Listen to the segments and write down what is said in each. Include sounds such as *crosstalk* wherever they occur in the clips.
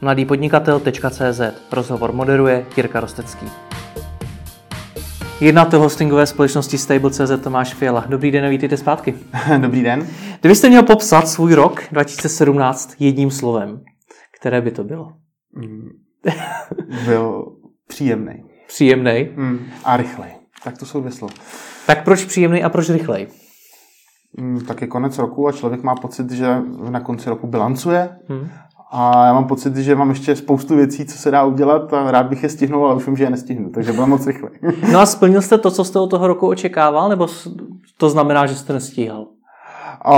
mladýpodnikatel.cz Rozhovor moderuje Jirka Rostecký. Jednatel hostingové společnosti Stable.cz Tomáš Fiala. Dobrý den a vítejte zpátky. *laughs* Dobrý den. Kdybyste měl popsat svůj rok 2017 jedním slovem, které by to bylo? Mm, byl příjemný. Příjemný? Mm, a rychlej. Tak to jsou dvě slova. Tak proč příjemný a proč rychlej? Mm, tak je konec roku a člověk má pocit, že na konci roku bilancuje. Hmm. A já mám pocit, že mám ještě spoustu věcí, co se dá udělat a rád bych je stihnul, ale vím, že je nestihnu, takže bylo moc rychle. *laughs* no a splnil jste to, co jste od toho roku očekával, nebo to znamená, že jste nestíhal? A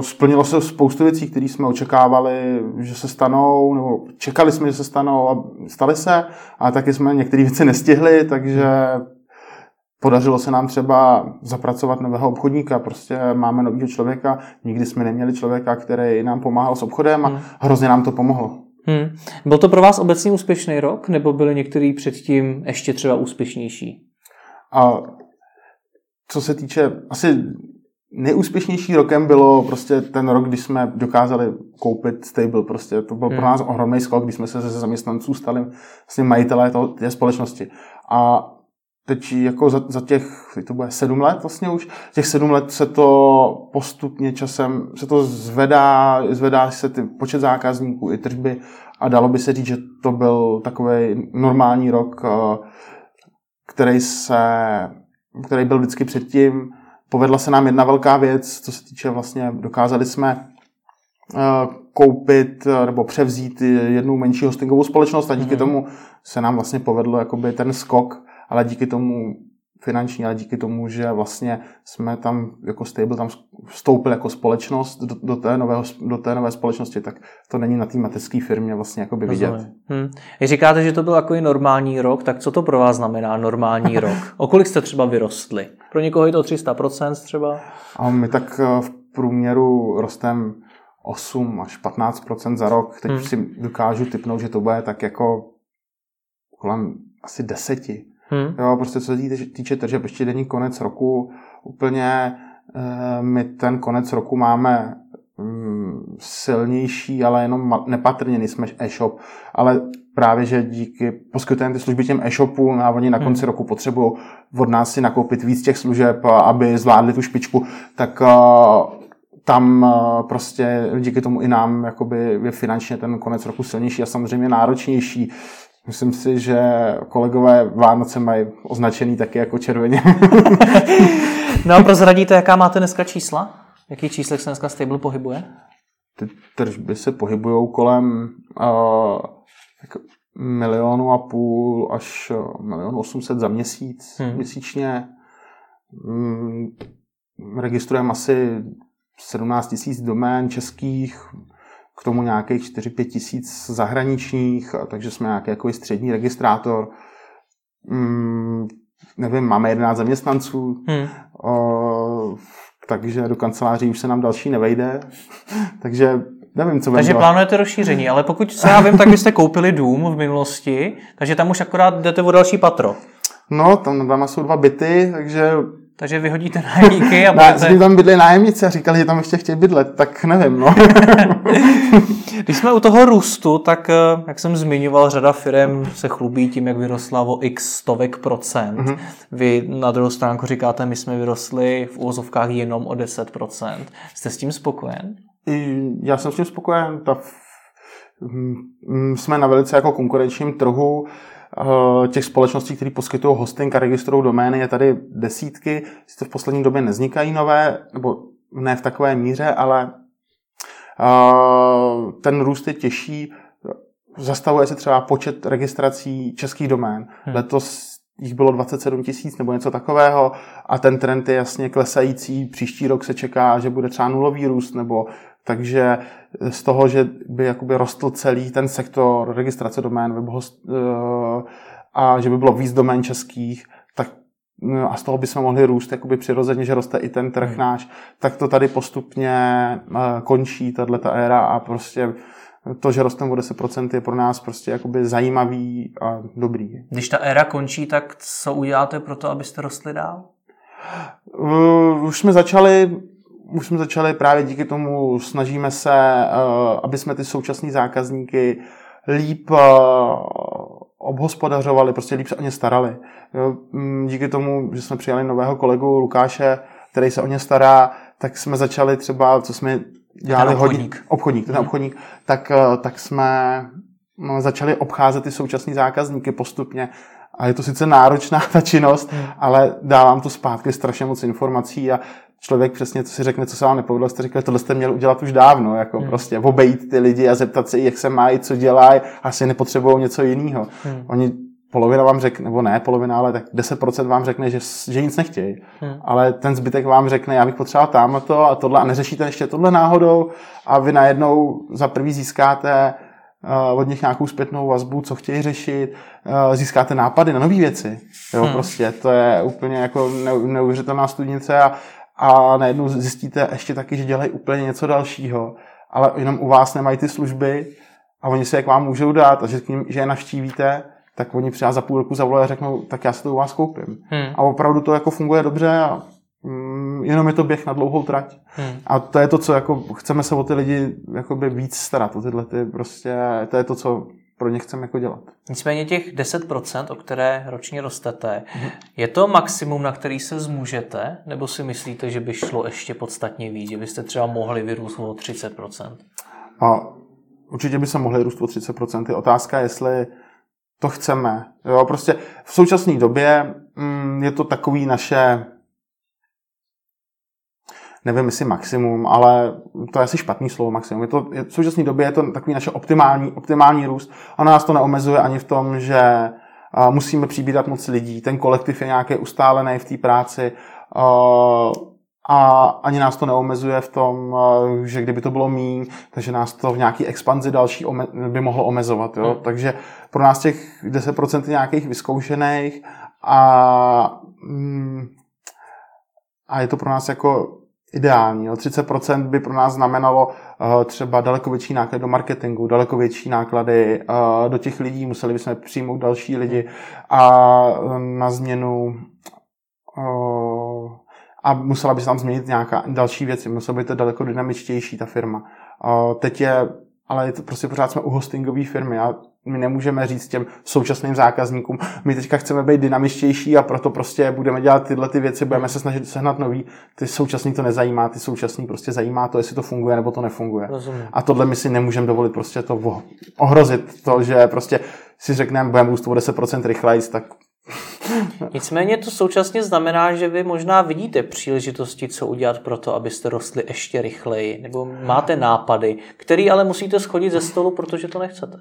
splnilo se spoustu věcí, které jsme očekávali, že se stanou, nebo čekali jsme, že se stanou a staly se, a taky jsme některé věci nestihli, takže Podařilo se nám třeba zapracovat nového obchodníka, prostě máme nového člověka, nikdy jsme neměli člověka, který nám pomáhal s obchodem a hmm. hrozně nám to pomohlo. Hmm. Byl to pro vás obecně úspěšný rok, nebo byly některý předtím ještě třeba úspěšnější? A co se týče, asi nejúspěšnější rokem bylo prostě ten rok, kdy jsme dokázali koupit Stable. Prostě to byl hmm. pro nás ohromný skok, když jsme se ze zaměstnanců stali vlastně majitelé té společnosti. A teď jako za, za těch, to bude sedm let vlastně už, těch sedm let se to postupně časem, se to zvedá, zvedá se ty počet zákazníků i tržby a dalo by se říct, že to byl takový normální rok, eh, který se, který byl vždycky předtím. Povedla se nám jedna velká věc, co se týče vlastně, dokázali jsme eh, koupit eh, nebo převzít jednu menší hostingovou společnost a díky mm-hmm. tomu se nám vlastně povedlo jakoby ten skok ale díky tomu finanční, ale díky tomu, že vlastně jsme tam jako stable tam vstoupili jako společnost do, do, té, nové, do té nové společnosti, tak to není na té mateřské firmě vlastně jako by vidět. Hmm. Říkáte, že to byl jako normální rok, tak co to pro vás znamená normální *laughs* rok? O kolik jste třeba vyrostli? Pro někoho je to 300% třeba? A my tak eh, v průměru rostem 8 až 15% za rok. Teď hmm. si dokážu typnout, že to bude tak jako kolem asi deseti. Hmm. Jo, prostě co se týče tržeb, ještě není konec roku, úplně e, my ten konec roku máme mm, silnější, ale jenom nepatrně, nejsme e-shop, ale právě, že díky poskytujeme ty služby těm e-shopům a oni na konci hmm. roku potřebují od nás si nakoupit víc těch služeb, aby zvládli tu špičku, tak uh, tam uh, prostě díky tomu i nám jakoby je finančně ten konec roku silnější a samozřejmě náročnější. Myslím si, že kolegové Vánoce mají označený taky jako červeně. *laughs* no a prozradíte, jaká máte dneska čísla? Jaký číslech se dneska Stable pohybuje? Ty tržby se pohybují kolem uh, milionu a půl až milion osmset za měsíc, hmm. měsíčně. Mm, registrujeme asi 17 tisíc domén českých, k tomu nějakých 4-5 tisíc zahraničních, takže jsme nějaký jako střední registrátor. Hmm, nevím, máme 11 zaměstnanců, hmm. o, takže do kanceláří už se nám další nevejde. *laughs* takže nevím, co Takže plánujete rozšíření, ale pokud se já vím, tak byste koupili dům v minulosti, takže tam už akorát jdete o další patro. No, tam tam jsou dva byty, takže takže vyhodíte nájemníky a budete... Ne, tam bydli nájemníci a říkali, že tam ještě chtějí bydlet, tak nevím, no. *laughs* Když jsme u toho růstu, tak eh, jak jsem zmiňoval, řada firm se chlubí tím, jak vyrostla o x stovek procent. Mm-hmm. Vy na druhou stránku říkáte, my jsme vyrostli v úvozovkách jenom o 10 procent. Jste s tím spokojen? Já jsem s tím spokojen. Ta... Jsme na velice jako konkurenčním trhu těch společností, které poskytují hosting a registrují domény, je tady desítky. Sice v poslední době nevznikají nové, nebo ne v takové míře, ale eh, ten růst je těžší. Zastavuje se třeba počet registrací českých domén. Hmm. Letos jich bylo 27 tisíc nebo něco takového a ten trend je jasně klesající. Příští rok se čeká, že bude třeba nulový růst nebo takže z toho, že by jakoby rostl celý ten sektor registrace domén webhost, eh, a že by bylo víc domén českých, tak no, a z toho bychom mohli růst jakoby přirozeně, že roste i ten trh hmm. náš, tak to tady postupně eh, končí tato éra a prostě to, že rosteme o 10% je pro nás prostě jakoby zajímavý a dobrý. Když ta éra končí, tak co uděláte pro to, abyste rostli dál? Uh, už jsme začali už jsme začali právě díky tomu, snažíme se, uh, aby jsme ty současné zákazníky líp uh, obhospodařovali, prostě líp se o ně starali. Mm, díky tomu, že jsme přijali nového kolegu Lukáše, který se o ně stará, tak jsme začali třeba, co jsme dělali ten obchodník. hodně, obchodník, ten obchodník, tak, eh, tak jsme no, začali obcházet ty současní zákazníky postupně. A je to sice náročná ta činnost, hmm. ale dávám to zpátky strašně moc informací a člověk přesně to si řekne, co se vám nepovedlo, jste řekli, tohle jste měl udělat už dávno, jako hmm. prostě obejít ty lidi a zeptat se, jak se mají, co dělají, asi nepotřebují něco jiného. Hmm. Oni polovina vám řekne, nebo ne polovina, ale tak 10% vám řekne, že, že nic nechtějí. Hmm. Ale ten zbytek vám řekne, já bych potřeboval tam to a tohle a neřešíte ještě tohle náhodou a vy najednou za prvý získáte uh, od nich nějakou zpětnou vazbu, co chtějí řešit, uh, získáte nápady na nové věci. Jo, hmm. prostě to je úplně jako neuvěřitelná studnice a, a najednou zjistíte ještě taky, že dělají úplně něco dalšího, ale jenom u vás nemají ty služby a oni se jak vám můžou dát a že, k ním, že je navštívíte, tak oni třeba za půl roku zavolají a řeknou, tak já si to u vás koupím. Hmm. A opravdu to jako funguje dobře a mm, jenom je to běh na dlouhou trať. Hmm. A to je to, co jako chceme se o ty lidi jakoby víc starat, o tyhle ty prostě, to je to, co pro ně chceme jako dělat. Nicméně těch 10%, o které ročně rostete, hmm. je to maximum, na který se zmůžete, nebo si myslíte, že by šlo ještě podstatně víc, že byste třeba mohli vyrůst o 30%? A určitě by se mohli růst o 30%. Je otázka, jestli to chceme. Jo, prostě v současné době mm, je to takový naše nevím, jestli maximum, ale to je asi špatný slovo maximum. Je to, je, v současné době je to takový naše optimální, optimální růst. A nás to neomezuje ani v tom, že uh, musíme přibírat moc lidí. Ten kolektiv je nějaký ustálený v té práci. Uh, a ani nás to neomezuje v tom, že kdyby to bylo míň, takže nás to v nějaký expanzi další by mohlo omezovat. Jo? Hmm. Takže pro nás těch 10% nějakých vyzkoušených a, mm, a je to pro nás jako ideální. Jo? 30% by pro nás znamenalo uh, třeba daleko větší náklady do marketingu, daleko větší náklady uh, do těch lidí, museli bychom přijmout další lidi a na změnu uh, a musela by se tam změnit nějaká další věci, musela by to daleko dynamičtější ta firma. Teď je, ale je to prostě pořád jsme u hostingové firmy a my nemůžeme říct těm současným zákazníkům, my teďka chceme být dynamičtější a proto prostě budeme dělat tyhle ty věci, budeme se snažit sehnat nový. Ty současný to nezajímá, ty současný prostě zajímá to, jestli to funguje nebo to nefunguje. Rozumím. A tohle my si nemůžeme dovolit prostě to ohrozit, to, že prostě si řekneme, budeme růst o 10% rychleji, tak Nicméně to současně znamená, že vy možná vidíte příležitosti, co udělat pro to, abyste rostli ještě rychleji, nebo máte nápady, který ale musíte schodit ze stolu, protože to nechcete.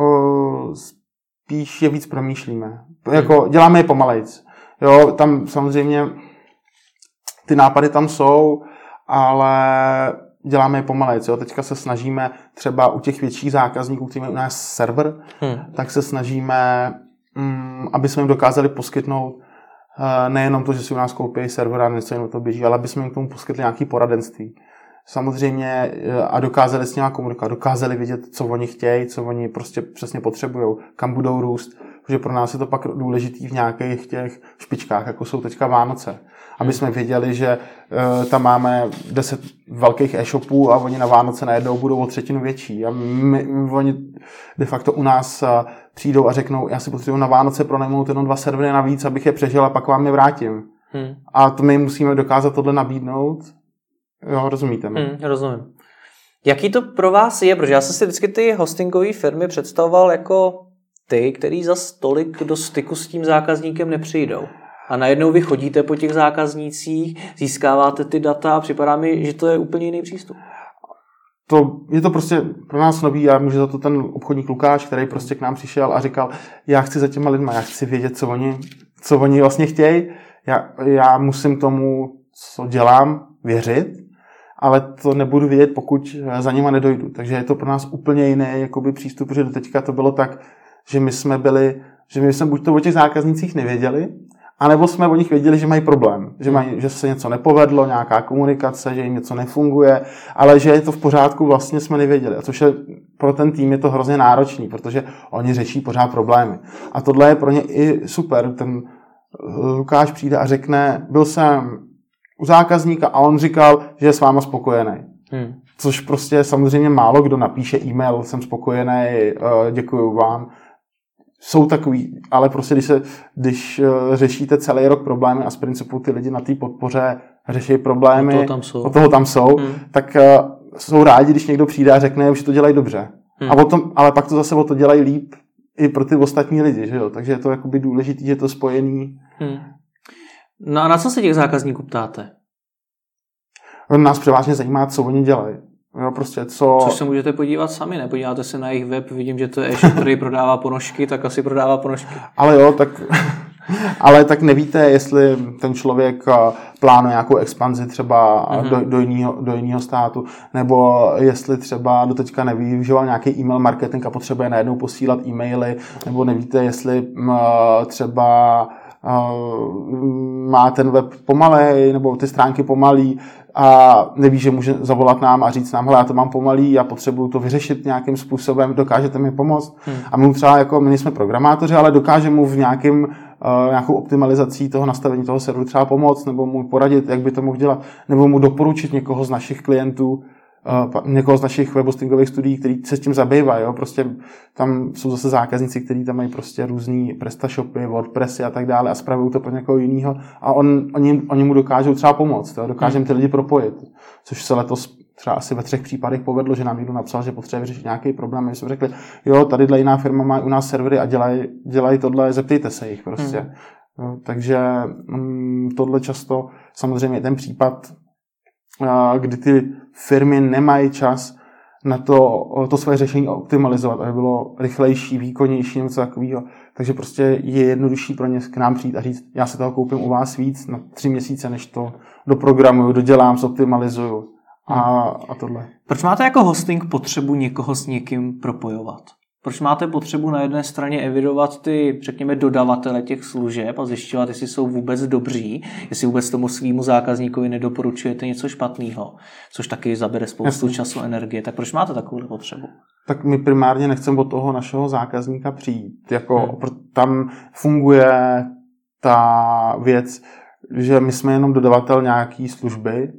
O, spíš je víc promýšlíme. Jako, děláme je pomalejc. Jo, tam samozřejmě ty nápady tam jsou, ale děláme je pomalejc. Jo. Teďka se snažíme třeba u těch větších zákazníků, kteří mají u nás server, hmm. tak se snažíme aby jsme jim dokázali poskytnout eh, nejenom to, že si u nás koupí server a něco jiného to běží, ale aby jsme jim k tomu poskytli nějaké poradenství. Samozřejmě eh, a dokázali s nimi komunikovat, dokázali vidět, co oni chtějí, co oni prostě přesně potřebují, kam budou růst, protože pro nás je to pak důležitý v nějakých těch špičkách, jako jsou teďka Vánoce. Aby jsme věděli, že uh, tam máme 10 velkých e-shopů a oni na Vánoce najednou budou o třetinu větší. A my, my, oni de facto u nás uh, přijdou a řeknou, já si potřebuji na Vánoce pronajmout jenom dva servery navíc, abych je přežil a pak vám je vrátím. Hmm. A to my musíme dokázat tohle nabídnout. Jo, rozumíte mi? Hmm, rozumím. Jaký to pro vás je? Protože já jsem si vždycky ty hostingové firmy představoval jako ty, který za stolik do styku s tím zákazníkem nepřijdou. A najednou vy chodíte po těch zákaznících, získáváte ty data a připadá mi, že to je úplně jiný přístup. To, je to prostě pro nás nový a může za to ten obchodník Lukáš, který prostě k nám přišel a říkal, já chci za těma lidma, já chci vědět, co oni, co oni vlastně chtějí, já, já musím tomu, co dělám, věřit, ale to nebudu vědět, pokud za nima nedojdu. Takže je to pro nás úplně jiný jakoby, přístup, protože do teďka to bylo tak, že my jsme byli, že my jsme buď to o těch zákaznících nevěděli, anebo jsme o nich věděli, že mají problém, že, mají, že se něco nepovedlo, nějaká komunikace, že jim něco nefunguje, ale že je to v pořádku, vlastně jsme nevěděli. A což je pro ten tým je to hrozně náročný, protože oni řeší pořád problémy. A tohle je pro ně i super. Ten Lukáš přijde a řekne, byl jsem u zákazníka a on říkal, že je s váma spokojený. Hmm. což prostě samozřejmě málo kdo napíše e-mail, jsem spokojený, uh, děkuji vám. Jsou takový, ale prostě když, se, když uh, řešíte celý rok problémy a z principu ty lidi na té podpoře řeší problémy, od toho tam jsou, toho tam jsou hmm. tak uh, jsou rádi, když někdo přijde a řekne, že to dělají dobře. Hmm. A o tom, ale pak to zase o to dělají líp i pro ty ostatní lidi, že jo? Takže je to jakoby důležité, že je to spojený. Hmm. No a na co se těch zákazníků ptáte? Nás převážně zajímá, co oni dělají. Jo, prostě co... Což se můžete podívat sami, nepodíváte se na jejich web, vidím, že to je e který prodává ponožky, tak asi prodává ponožky. Ale jo, tak *laughs* ale tak nevíte, jestli ten člověk eh, plánuje nějakou expanzi třeba mm-hmm. do, do, jiného, do jiného státu, nebo jestli třeba do teďka nevyužíval nějaký e-mail marketing a potřebuje najednou posílat e-maily, nebo nevíte, jestli m, eh, třeba má ten web pomalej, nebo ty stránky pomalý a neví, že může zavolat nám a říct nám, hele, já to mám pomalý, já potřebuju to vyřešit nějakým způsobem, dokážete mi pomoct. Hmm. A my mu třeba, jako my nejsme programátoři, ale dokážeme mu v nějakým uh, nějakou optimalizací toho nastavení toho serveru třeba pomoct, nebo mu poradit, jak by to mohl dělat, nebo mu doporučit někoho z našich klientů, uh, někoho z našich webhostingových studií, který se s tím zabývá. Jo? Prostě tam jsou zase zákazníci, kteří tam mají prostě různý PrestaShopy, WordPressy a tak dále a spravují to pro někoho jiného a on, oni, oni mu dokážou třeba pomoct, jo? dokážeme ty lidi propojit, což se letos třeba asi ve třech případech povedlo, že nám někdo napsal, že potřebuje vyřešit nějaký problém. My jsme řekli, jo, tady jiná firma má u nás servery a dělají dělaj tohle, zeptejte se jich prostě. Hmm. No, takže um, tohle často samozřejmě je ten případ, kdy ty firmy nemají čas na to, to své řešení optimalizovat, aby bylo rychlejší, výkonnější, něco takového. Takže prostě je jednodušší pro ně k nám přijít a říct, já se toho koupím u vás víc na tři měsíce, než to doprogramuju, dodělám, zoptimalizuju a, a tohle. Proč máte jako hosting potřebu někoho s někým propojovat? Proč máte potřebu na jedné straně evidovat ty, řekněme, dodavatele těch služeb a zjišťovat, jestli jsou vůbec dobří, jestli vůbec tomu svýmu zákazníkovi nedoporučujete něco špatného, což taky zabere spoustu Jasně. času, energie. Tak proč máte takovou potřebu? Tak my primárně nechceme od toho našeho zákazníka přijít. Jako hmm. Tam funguje ta věc, že my jsme jenom dodavatel nějaký služby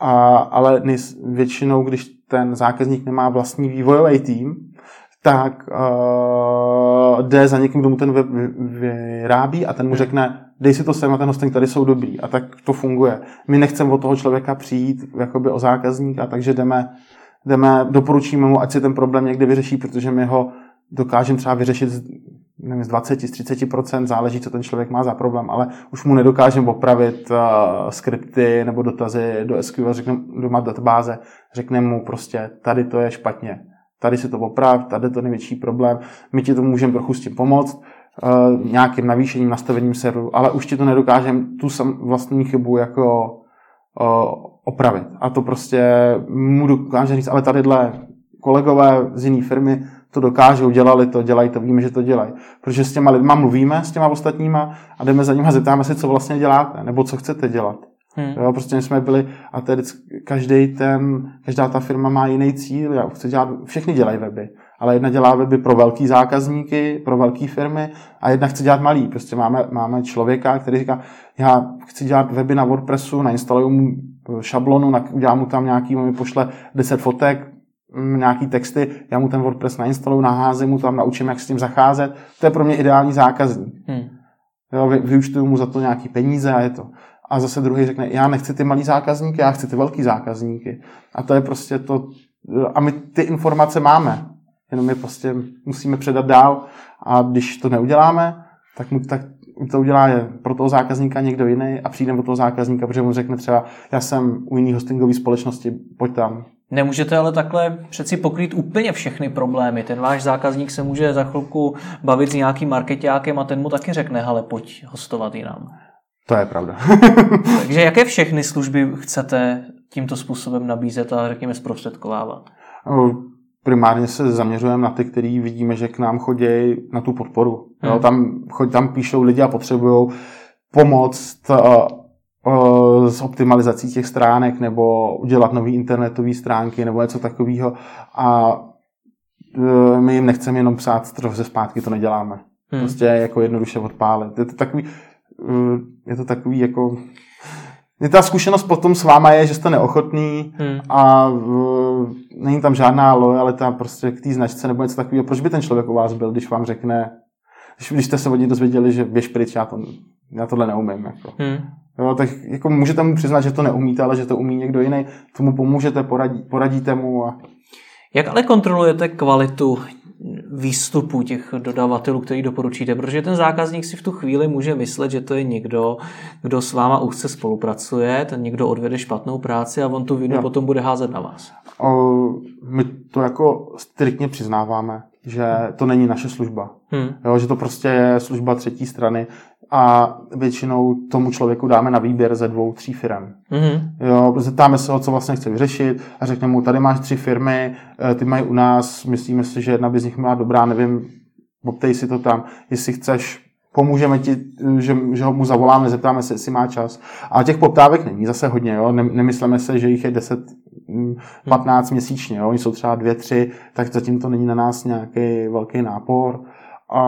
a, ale většinou, když ten zákazník nemá vlastní vývojový tým, tak uh, jde za někým, kdo mu ten web vyrábí a ten mu hmm. řekne, dej si to sem a ten hosting tady jsou dobrý. A tak to funguje. My nechceme od toho člověka přijít jakoby o zákazníka, takže jdeme, jdeme, doporučíme mu, ať si ten problém někdy vyřeší, protože my ho dokážeme třeba vyřešit nevím, z 20, z 30 záleží, co ten člověk má za problém, ale už mu nedokážeme opravit uh, skripty nebo dotazy do SQL, řekneme doma databáze, řekneme mu prostě, tady to je špatně, tady si to oprav, tady to největší problém, my ti to můžeme trochu s tím pomoct, uh, nějakým navýšením, nastavením serveru, ale už ti to nedokážeme tu sam, vlastní chybu jako uh, opravit. A to prostě mu dokáže říct, ale tadyhle kolegové z jiné firmy to dokážou, dělali to, dělají to, víme, že to dělají. Protože s těma lidma mluvíme, s těma ostatníma a jdeme za nimi a zeptáme se, co vlastně děláte, nebo co chcete dělat. Hmm. Jo, prostě jsme byli, a tedy každý ten, každá ta firma má jiný cíl, já chci dělat, všechny dělají weby, ale jedna dělá weby pro velký zákazníky, pro velké firmy a jedna chce dělat malý. Prostě máme, máme člověka, který říká, já chci dělat weby na WordPressu, nainstaluju mu šablonu, udělám mu tam nějaký, mi pošle 10 fotek, Mm, nějaký texty, já mu ten WordPress nainstaluju, naházím mu tam, naučím, jak s tím zacházet. To je pro mě ideální zákazník. Hmm. Jo, mu za to nějaký peníze a je to. A zase druhý řekne, já nechci ty malý zákazníky, já chci ty velký zákazníky. A to je prostě to, a my ty informace máme, jenom je prostě musíme předat dál a když to neuděláme, tak mu tak to udělá je pro toho zákazníka někdo jiný a přijde do toho zákazníka, protože mu řekne třeba, já jsem u jiný hostingové společnosti, pojď tam, Nemůžete ale takhle přeci pokrýt úplně všechny problémy. Ten váš zákazník se může za chvilku bavit s nějakým marketákem a ten mu taky řekne, ale pojď hostovat jinam. To je pravda. *laughs* Takže jaké všechny služby chcete tímto způsobem nabízet a řekněme zprostředkovávat? Primárně se zaměřujeme na ty, který vidíme, že k nám chodí na tu podporu. Hmm. Jo, tam, chodí, tam píšou lidi a potřebují pomoc s optimalizací těch stránek nebo udělat nové internetové stránky nebo něco takového a e, my jim nechceme jenom psát trochu ze zpátky, to neděláme. Hmm. Prostě jako jednoduše odpálit. Je to takový, e, je to takový jako ta zkušenost potom s váma je, že jste neochotný hmm. a uh, není tam žádná lojalita prostě k té značce nebo něco takového. Proč by ten člověk u vás byl, když vám řekne, když, když jste se od něj dozvěděli, že běž pryč, já, to, já tohle neumím. Jako. Hmm. Jo, tak jako můžete mu přiznat, že to neumíte, ale že to umí někdo jiný. Tomu pomůžete, poradí, poradíte mu. A... Jak ale kontrolujete kvalitu výstupu těch dodavatelů, který doporučíte, protože ten zákazník si v tu chvíli může myslet, že to je někdo, kdo s váma úzce spolupracuje, ten někdo odvede špatnou práci a on tu vinu jo. potom bude házet na vás. My to jako striktně přiznáváme, že to není naše služba. Hmm. Jo, že to prostě je služba třetí strany a většinou tomu člověku dáme na výběr ze dvou, tří firm. Mm-hmm. Jo, zeptáme se ho, co vlastně chce vyřešit a řekneme mu, tady máš tři firmy, eh, ty mají u nás, myslíme si, že jedna by z nich má dobrá, nevím, poptej si to tam, jestli chceš, pomůžeme ti, že, že ho mu zavoláme, zeptáme se, jestli má čas. A těch poptávek není zase hodně, jo? nemyslíme se, že jich je 10, 15 mm, měsíčně, jo? oni jsou třeba dvě, tři, tak zatím to není na nás nějaký velký nápor. A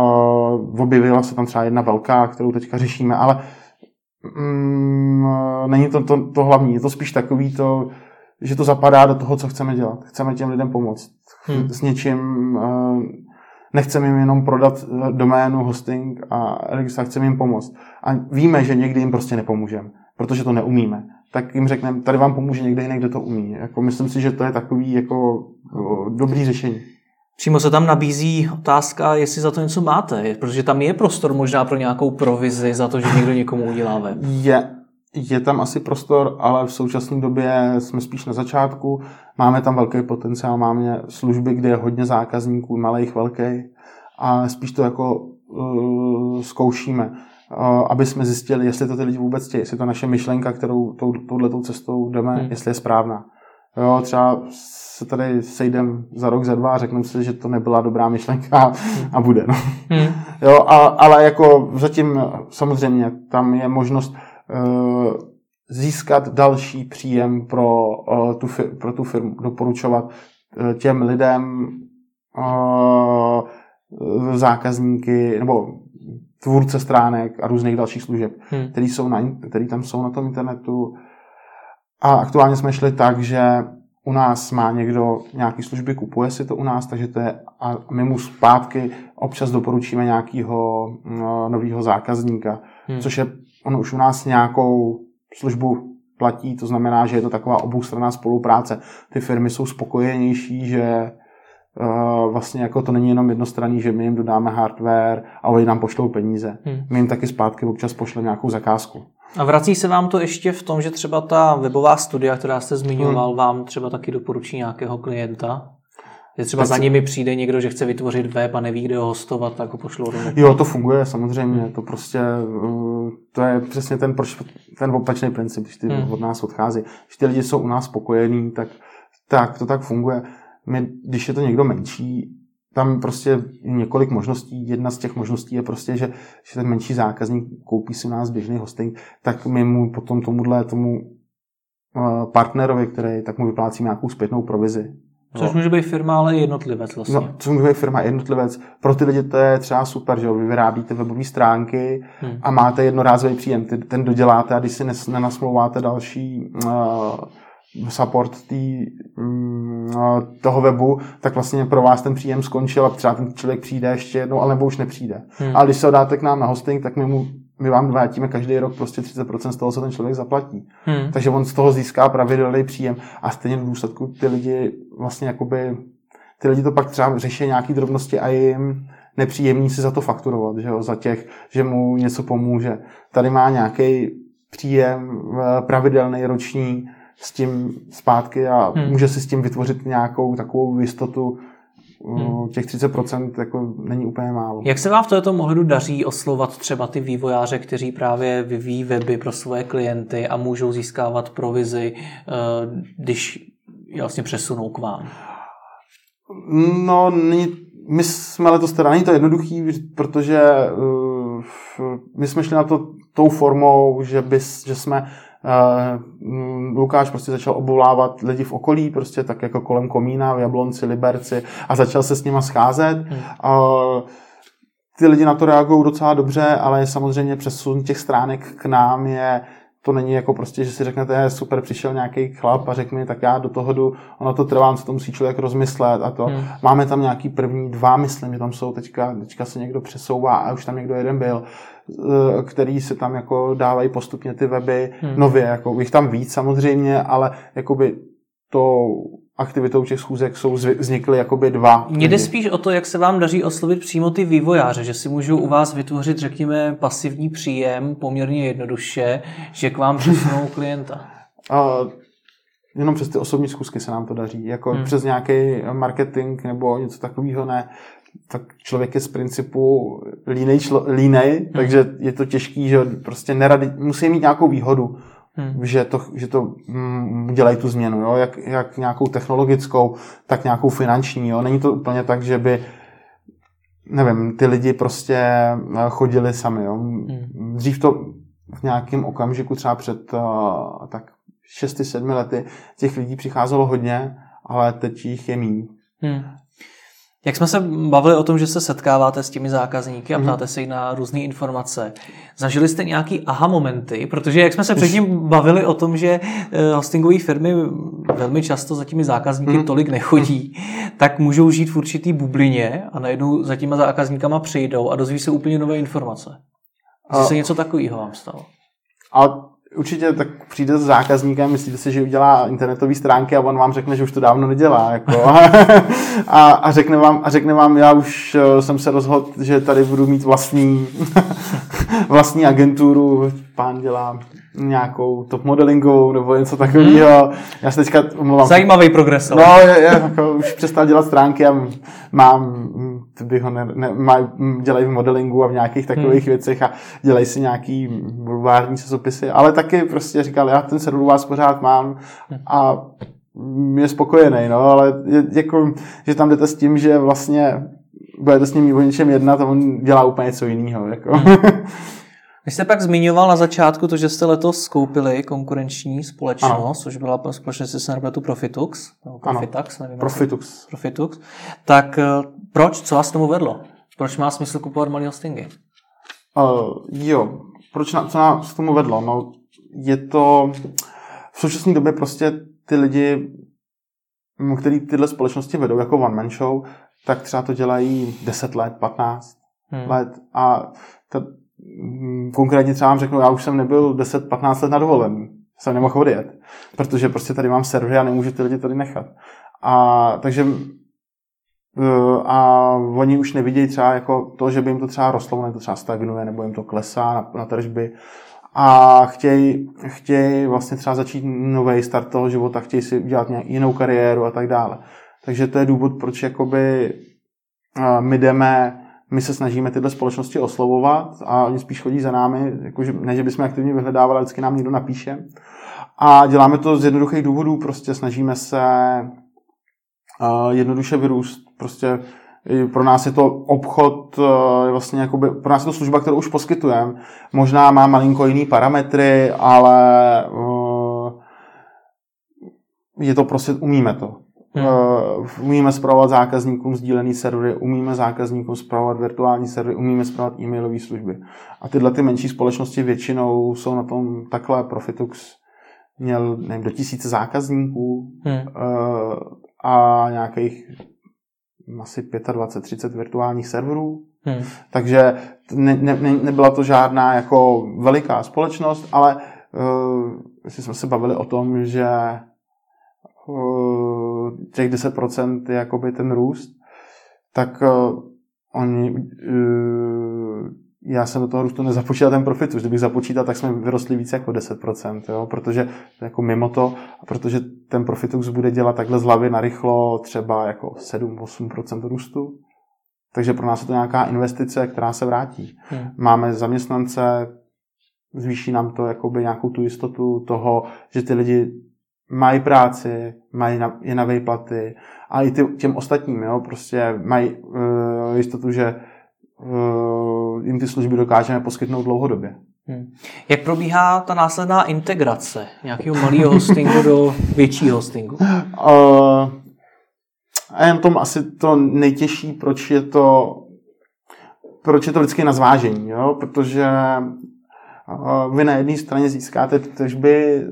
objevila se tam třeba jedna velká, kterou teďka řešíme, ale mm, není to, to to hlavní. Je to spíš takový to, že to zapadá do toho, co chceme dělat. Chceme těm lidem pomoct. Hmm. S něčím uh, nechceme jim jenom prodat eh, doménu, hosting a registraci, chceme jim pomoct. A víme, že někdy jim prostě nepomůžeme, protože to neumíme. Tak jim řekneme, tady vám pomůže někde jiný, kdo to umí. Jako myslím si, že to je takový jako dobrý řešení. Přímo se tam nabízí otázka, jestli za to něco máte, protože tam je prostor možná pro nějakou provizi za to, že někdo někomu udělá web. Je, je tam asi prostor, ale v současné době jsme spíš na začátku. Máme tam velký potenciál, máme služby, kde je hodně zákazníků, malých, velkých a spíš to jako uh, zkoušíme, uh, aby jsme zjistili, jestli to ty lidi vůbec chtějí, jestli to naše myšlenka, kterou tou, touhletou cestou jdeme, hmm. jestli je správná. Jo, třeba se tady sejdem za rok, za dva a řekneme si, že to nebyla dobrá myšlenka a bude. No. Hmm. Jo, a, ale jako zatím samozřejmě tam je možnost uh, získat další příjem pro, uh, tu, pro tu firmu, doporučovat uh, těm lidem uh, zákazníky nebo tvůrce stránek a různých dalších služeb, hmm. který, jsou na, který tam jsou na tom internetu. A aktuálně jsme šli tak, že u nás má někdo nějaký služby, kupuje si to u nás, takže to je, a my mu zpátky občas doporučíme nějakého no, nového zákazníka, hmm. což je, on už u nás nějakou službu platí, to znamená, že je to taková oboustranná spolupráce. Ty firmy jsou spokojenější, že uh, vlastně jako to není jenom jednostranný, že my jim dodáme hardware a oni nám pošlou peníze. Hmm. My jim taky zpátky občas pošleme nějakou zakázku. A vrací se vám to ještě v tom, že třeba ta webová studia, která jste zmiňoval, hmm. vám třeba taky doporučí nějakého klienta? Že třeba Teď za nimi přijde někdo, že chce vytvořit web a neví, kde ho hostovat, tak ho pošlou do Jo, to funguje samozřejmě. Hmm. To prostě, uh, to je přesně ten, proč, ten opačný princip, když ty hmm. od nás odchází. Když ty lidi jsou u nás spokojení, tak, tak to tak funguje. My, když je to někdo menší, tam prostě několik možností. Jedna z těch možností je prostě, že, že ten menší zákazník koupí si u nás běžný hosting, tak my mu potom tomuhle tomu eh, partnerovi, který tak mu vyplácíme nějakou zpětnou provizi. Což může být firma, ale jednotlivec vlastně. No, což může být firma jednotlivec. Pro ty lidi to je třeba super, že vy vyrábíte webové stránky hmm. a máte jednorázový příjem. Ten doděláte a když si nenasmlouváte další uh, support tý, mm, toho webu, tak vlastně pro vás ten příjem skončil a třeba ten člověk přijde ještě jednou, ale nebo už nepřijde. Hmm. Ale když se ho dáte k nám na hosting, tak my, mu, my vám vrátíme každý rok prostě 30% z toho, co ten člověk zaplatí. Hmm. Takže on z toho získá pravidelný příjem a stejně v důsledku ty lidi vlastně jakoby, ty lidi to pak třeba řeší nějaký drobnosti a jim nepříjemný si za to fakturovat, že jo, za těch, že mu něco pomůže. Tady má nějaký příjem eh, pravidelný roční, s tím zpátky a hmm. může si s tím vytvořit nějakou takovou jistotu, Hmm. Těch 30% jako není úplně málo. Jak se vám v této ohledu daří oslovat třeba ty vývojáře, kteří právě vyvíjí weby pro svoje klienty a můžou získávat provizi, eh, když je vlastně přesunou k vám? No, my jsme letos teda, není to jednoduchý, protože uh, my jsme šli na to tou formou, že, bys, že jsme Uh, Lukáš prostě začal obvolávat lidi v okolí, prostě tak jako kolem Komína, v Jablonci, Liberci a začal se s nima scházet. Hmm. Uh, ty lidi na to reagují docela dobře, ale samozřejmě přesun těch stránek k nám je to není jako prostě, že si řeknete, super, přišel nějaký chlap a řekl mi, tak já do toho jdu, ono to trvá, co to musí člověk rozmyslet a to. Hmm. Máme tam nějaký první dva, myslím, že tam jsou teďka, teďka se někdo přesouvá a už tam někdo jeden byl, který se tam jako dávají postupně ty weby hmm. nově, jako jich tam víc samozřejmě, ale jakoby to aktivitou těch schůzek jsou vznikly jakoby dva. Mně jde spíš o to, jak se vám daří oslovit přímo ty vývojáře, že si můžou u vás vytvořit, řekněme, pasivní příjem poměrně jednoduše, že k vám přesunou *laughs* klienta. Uh, jenom přes ty osobní zkusky se nám to daří. Jako hmm. přes nějaký marketing nebo něco takového ne. Tak člověk je z principu línej, člo, línej hmm. takže je to těžký, že prostě neradi, musí mít nějakou výhodu hmm. že to, že to mm, dělají tu změnu, jo? Jak, jak nějakou technologickou, tak nějakou finanční. Jo? Není to úplně tak, že by nevím, ty lidi prostě eh, chodili sami. Jo? Hmm. Dřív to v nějakém okamžiku, třeba před uh, tak 6-7 lety, těch lidí přicházelo hodně, ale teď jich je méně. Hmm. Jak jsme se bavili o tom, že se setkáváte s těmi zákazníky a mhm. ptáte se jich na různé informace, zažili jste nějaký aha momenty? Protože jak jsme se předtím bavili o tom, že eh, hostingové firmy velmi často za těmi zákazníky mm. tolik nechodí, tak můžou žít v určitý bublině a najednou za těma zákazníkama přijdou a dozví se úplně nové informace. A... se něco takového vám stalo? A určitě tak přijde s zákazníkem, myslíte si, že udělá internetové stránky a on vám řekne, že už to dávno nedělá. Jako. *laughs* a, a, řekne vám, a řekne vám, já už eh, jsem se rozhodl, že tady budu mít vlastní, *laughs* vlastní agenturu, pán dělá nějakou top modelingovou nebo něco takového. Hmm. Já se teďka umluvám. Zajímavý progres. No, je, je, jako, už přestal dělat stránky a mám, bych ho ne, ne, maj, dělají v modelingu a v nějakých takových hmm. věcech a dělají si nějaký bulvární časopisy, ale taky prostě říkal, já ten server vás pořád mám a je spokojený, no, ale je, jako, že tam jdete s tím, že vlastně budete s ním o něčem jednat a on dělá úplně něco jiného. Jako. Hmm. *laughs* Vy jste pak zmiňoval na začátku to, že jste letos skoupili konkurenční společnost, ano. což byla společnost, se jmenuje Profitux, nebo Profitax, nevím. Profitux. Profitux. Tak eh, proč, co vás tomu vedlo? Proč má smysl kupovat malý hostingy? Uh, jo, proč na, co nás k tomu vedlo? No, je to v současné době prostě ty lidi, který tyhle společnosti vedou jako one man show, tak třeba to dělají 10 let, 15 hmm. let a ta, Mm, konkrétně třeba vám řeknu, já už jsem nebyl 10-15 let na dovolený. Jsem nemohl odjet, protože prostě tady mám servery a nemůžu ty lidi tady nechat. A takže eh, a oni už nevidějí třeba jako to, že by jim to třeba rostlo, nebo to třeba stagnuje, nebo jim to klesá na, na tržby a chtějí, chtějí vlastně třeba začít nový start toho života, chtějí si udělat nějak jinou kariéru a tak dále. Takže to je důvod, proč jakoby eh, my jdeme my se snažíme tyhle společnosti oslovovat a oni spíš chodí za námi, jakože, ne, že bychom aktivně vyhledávali, vždycky nám někdo napíše. A děláme to z jednoduchých důvodů, prostě snažíme se uh, jednoduše vyrůst. Prostě pro nás je to obchod, uh, vlastně jakoby, pro nás je to služba, kterou už poskytujeme. Možná má malinko jiný parametry, ale uh, je to prostě, umíme to. Hmm. Uh, umíme zpravovat zákazníkům sdílený servery, umíme zákazníkům zpravovat virtuální servery, umíme zpravovat e-mailové služby. A tyhle ty menší společnosti většinou jsou na tom takhle. Profitux měl nevím, do tisíce zákazníků hmm. uh, a nějakých asi 25-30 virtuálních serverů. Hmm. Takže ne, ne, nebyla to žádná jako veliká společnost, ale uh, jsme se bavili o tom, že těch 10% je jakoby ten růst, tak uh, oni, uh, já jsem do toho růstu nezapočítal ten profit, už kdybych započítal, tak jsme vyrostli více jako 10%, jo? protože jako mimo to, protože ten profit už bude dělat takhle z hlavy narychlo třeba jako 7-8% růstu, takže pro nás je to nějaká investice, která se vrátí. Hmm. Máme zaměstnance, zvýší nám to jakoby nějakou tu jistotu toho, že ty lidi mají práci, mají na, je na výplaty a i ty, těm ostatním, jo, prostě mají uh, jistotu, že uh, jim ty služby dokážeme poskytnout dlouhodobě. Hmm. Jak probíhá ta následná integrace nějakého malého hostingu do většího hostingu? Uh, *laughs* a jen tom asi to nejtěžší, proč je to proč je to vždycky na zvážení, jo? protože vy na jedné straně získáte tržby,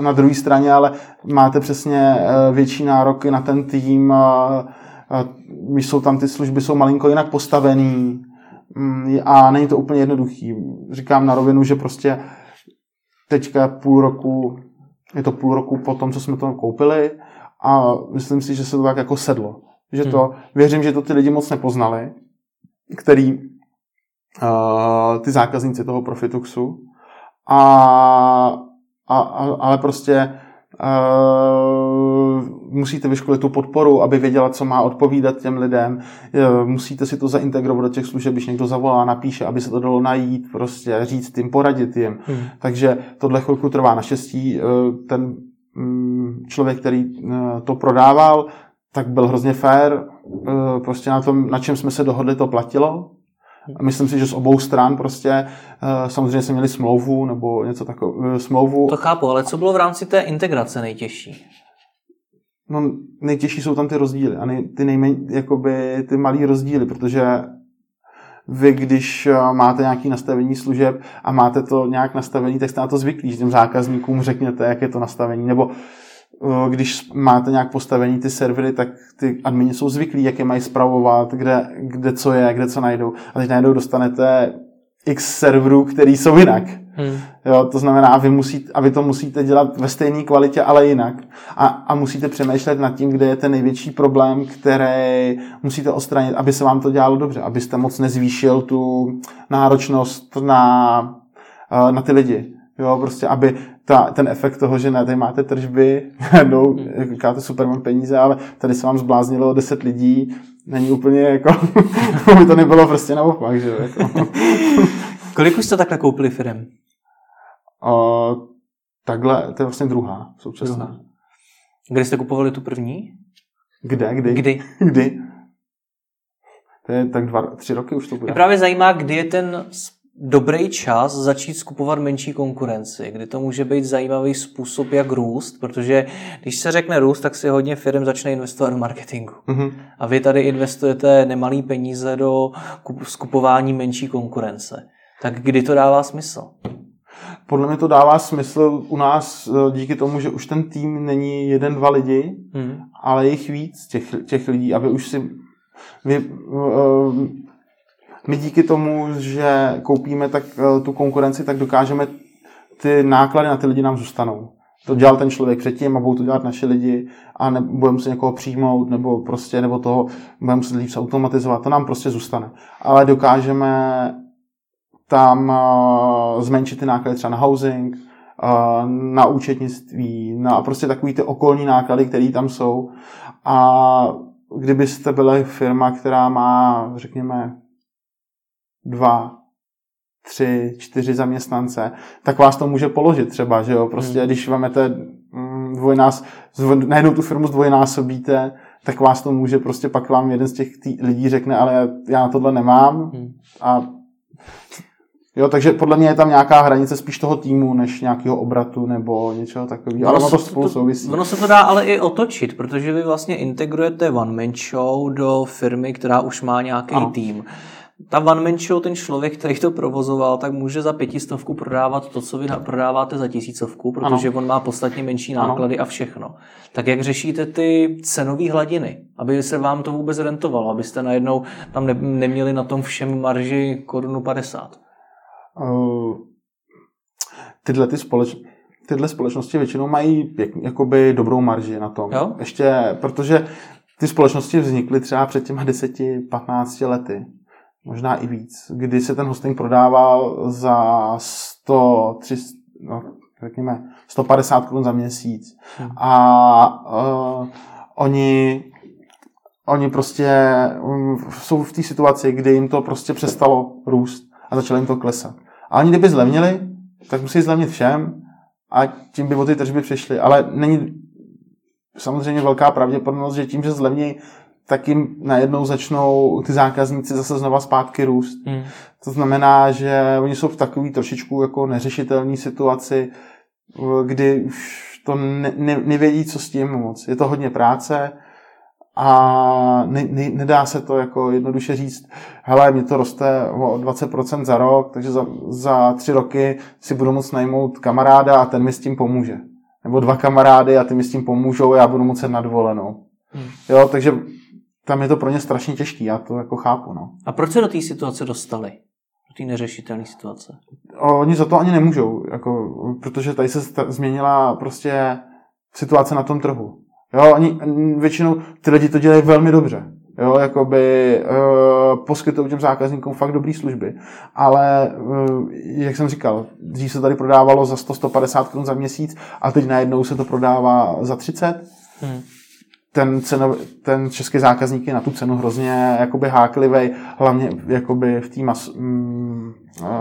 na druhé straně ale máte přesně větší nároky na ten tým, jsou tam ty služby, jsou malinko jinak postavený mm, a není to úplně jednoduchý. Říkám na rovinu, že prostě teďka půl roku, je to půl roku po tom, co jsme to koupili a myslím si, že se to tak jako sedlo. Že to, hmm. věřím, že to ty lidi moc nepoznali, který uh, ty zákazníci toho Profituxu a, a, a ale prostě Uh, musíte vyškolit tu podporu, aby věděla, co má odpovídat těm lidem. Uh, musíte si to zaintegrovat do těch služeb, když někdo zavolá, napíše, aby se to dalo najít, prostě říct jim, poradit jim. Hmm. Takže tohle chvilku trvá. Naštěstí uh, ten um, člověk, který to prodával, tak byl hrozně fair. Prostě na tom, na čem jsme se dohodli, to platilo. Myslím si, že z obou stran prostě eh, samozřejmě jsme měli smlouvu nebo něco takového, eh, smlouvu. To chápu, ale co bylo v rámci té integrace nejtěžší? No, nejtěžší jsou tam ty rozdíly a nej, ty nejméně, jakoby ty malý rozdíly, protože vy, když eh, máte nějaké nastavení služeb a máte to nějak nastavení, tak jste na to zvyklí, že těm zákazníkům řekněte, jak je to nastavení, nebo když máte nějak postavení ty servery, tak ty admini jsou zvyklí, jak je mají zpravovat, kde, kde co je, kde co najdou. A teď najednou dostanete x serverů, který jsou jinak. Hmm. Jo, to znamená, a vy, musíte, a vy to musíte dělat ve stejné kvalitě, ale jinak. A, a musíte přemýšlet nad tím, kde je ten největší problém, který musíte odstranit, aby se vám to dělalo dobře, abyste moc nezvýšil tu náročnost na, na ty lidi. Jo, prostě, aby ta, ten efekt toho, že ne, tady máte tržby, *laughs* no, říkáte super, mám peníze, ale tady se vám zbláznilo 10 lidí, není úplně jako, *laughs* by to nebylo prostě naopak, že jo. Jako. *laughs* Kolik už jste takhle koupili firm? Uh, takhle, to je vlastně druhá současná. Druhá. Kdy jste kupovali tu první? Kde, kdy? Kdy? Kdy? To je tak dva, tři roky už to bude. Mě právě zajímá, kdy je ten dobrý čas začít skupovat menší konkurenci, kdy to může být zajímavý způsob, jak růst, protože když se řekne růst, tak si hodně firm začne investovat do marketingu. Mm-hmm. A vy tady investujete nemalý peníze do skupování menší konkurence. Tak kdy to dává smysl? Podle mě to dává smysl u nás eh, díky tomu, že už ten tým není jeden, dva lidi, hmm. ale jich víc těch, těch lidí, aby už si vy, uh, my díky tomu, že koupíme tak eh, tu konkurenci, tak dokážeme ty náklady na ty lidi nám zůstanou. To dělal ten člověk předtím a budou to dělat naši lidi a ne, budeme se někoho přijmout nebo prostě, nebo toho budeme se líp automatizovat. To nám prostě zůstane. Ale dokážeme tam uh, zmenšit ty náklady třeba na housing, uh, na účetnictví, na prostě takový ty okolní náklady, které tam jsou. A kdybyste byli firma, která má, řekněme, dva, tři, čtyři zaměstnance, tak vás to může položit třeba, že jo, prostě hmm. když vezmete mm, dvojnás, najednou tu firmu zdvojnásobíte, tak vás to může prostě pak vám jeden z těch tý, lidí řekne, ale já na tohle nemám hmm. a Jo, takže podle mě je tam nějaká hranice spíš toho týmu, než nějakého obratu nebo něčeho takového. Ale ono to spolu souvisí. Ono se to dá ale i otočit, protože vy vlastně integrujete one man show do firmy, která už má nějaký ano. tým ta one man show, ten člověk, který to provozoval, tak může za pětistovku prodávat to, co vy prodáváte za tisícovku, protože ano. on má podstatně menší náklady ano. a všechno. Tak jak řešíte ty cenové hladiny, aby se vám to vůbec rentovalo, abyste najednou tam ne, neměli na tom všem marži korunu 50? Uh, tyhle ty společnosti tyhle společnosti většinou mají jakoby dobrou marži na tom. Jo? Ještě, protože ty společnosti vznikly třeba před těma 10-15 lety možná i víc, kdy se ten hosting prodával za 100, 300, no, řekněme 150 korun za měsíc. Hmm. A uh, oni oni prostě um, jsou v té situaci, kdy jim to prostě přestalo růst a začalo jim to klesat. A oni kdyby zlevnili, tak musí zlevnit všem a tím by o ty tržby přišly. Ale není samozřejmě velká pravděpodobnost, že tím, že zlevní tak jim najednou začnou ty zákazníci zase znova zpátky růst. Hmm. To znamená, že oni jsou v takový trošičku jako neřešitelné situaci, kdy už to ne, ne, nevědí, co s tím moc. Je to hodně práce a ne, ne, nedá se to jako jednoduše říct, hele, mě to roste o 20% za rok, takže za, za tři roky si budu moct najmout kamaráda a ten mi s tím pomůže. Nebo dva kamarády a ty mi s tím pomůžou a já budu moct na dovolenou. Hmm. Jo, takže tam je to pro ně strašně těžký, já to jako chápu. No. A proč se do té situace dostali? Do té neřešitelné situace? Oni za to ani nemůžou, jako, protože tady se změnila prostě situace na tom trhu. Jo, oni většinou ty lidi to dělají velmi dobře. Jo, jakoby uh, poskytují těm zákazníkům fakt dobré služby. Ale, uh, jak jsem říkal, dřív se tady prodávalo za 100-150 kg za měsíc a teď najednou se to prodává za 30. Hmm. Ten, cenov, ten český zákazník je na tu cenu hrozně jakoby háklivý, hlavně jakoby v té mas, mm,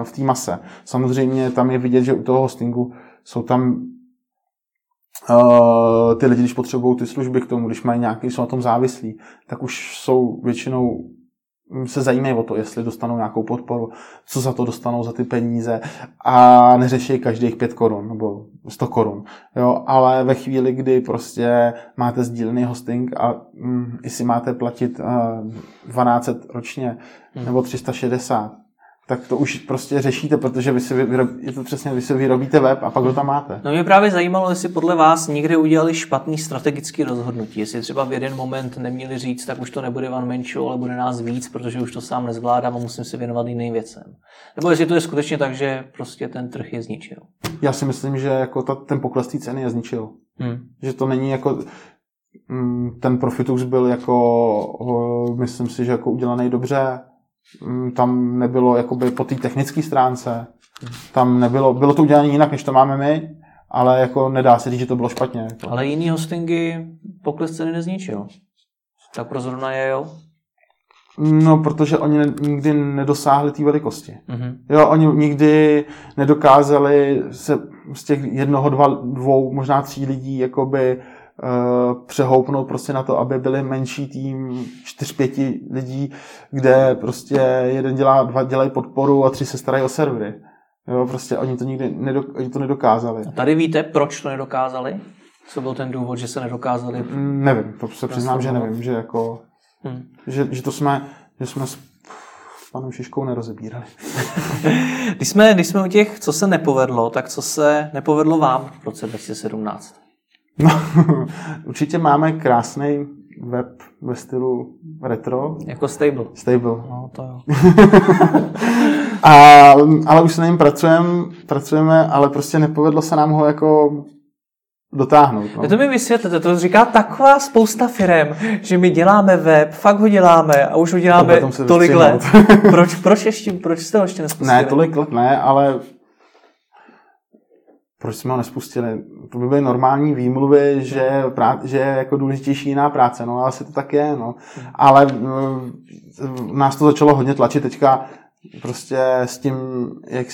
v mase. Samozřejmě tam je vidět, že u toho hostingu jsou tam Uh, ty lidi, když potřebují ty služby k tomu, když mají nějaký, jsou na tom závislí, tak už jsou většinou se zajímají o to, jestli dostanou nějakou podporu, co za to dostanou za ty peníze a neřeší každých pět korun nebo 100 korun. Jo, ale ve chvíli, kdy prostě máte sdílený hosting a hm, jestli máte platit uh, 1200 ročně hmm. nebo 360, tak to už prostě řešíte, protože vy si vyrobí, je to přesně, vy si vyrobíte web a pak ho tam máte. No mě právě zajímalo, jestli podle vás někde udělali špatný strategický rozhodnutí, jestli třeba v jeden moment neměli říct, tak už to nebude man show, ale bude nás víc, protože už to sám nezvládám a musím se věnovat jiným věcem. Nebo jestli to je skutečně tak, že prostě ten trh je zničil. Já si myslím, že jako ta, ten pokles té ceny je zničil. Hmm. Že to není jako mm, ten Profitus byl jako, myslím si, že jako udělaný dobře, tam nebylo jakoby po té technické stránce, tam nebylo, bylo to udělané jinak, než to máme my, ale jako nedá se říct, že to bylo špatně. Jako. Ale jiný hostingy pokles ceny nezničil. Tak pro zrovna je, jo? No, protože oni nikdy nedosáhli té velikosti. Mm-hmm. Jo, oni nikdy nedokázali se z těch jednoho, dva, dvou, možná tří lidí jakoby přehoupnout prostě na to, aby byli menší tým, čtyř, pěti lidí, kde prostě jeden dělá, dva dělají podporu a tři se starají o servery. Jo, prostě oni to nikdy nedok, oni to nedokázali. A tady víte, proč to nedokázali? Co byl ten důvod, že se nedokázali? Mm, nevím, to se přiznám, že nevím, že jako, hmm. že, že to jsme, že jsme s panem Šiškou nerozebírali. *laughs* když, jsme, když jsme u těch, co se nepovedlo, tak co se nepovedlo vám v roce 2017? No, *laughs* určitě máme krásný web ve stylu retro. Jako stable. Stable. No, to jo. *laughs* A, ale už se na něm pracujeme, pracujeme, ale prostě nepovedlo se nám ho jako dotáhnout. No. To mi vysvětlete, to říká taková spousta firm, že my děláme web, fakt ho děláme a už ho děláme tolik let. proč, proč, ještě, proč jste ho ještě nespustili? Ne, tolik let ne, ale proč jsme ho nespustili? To by byly normální výmluvy, že, prá- že je jako důležitější jiná práce, no asi to tak je, no. Ale uh, nás to začalo hodně tlačit teďka prostě s tím, jak,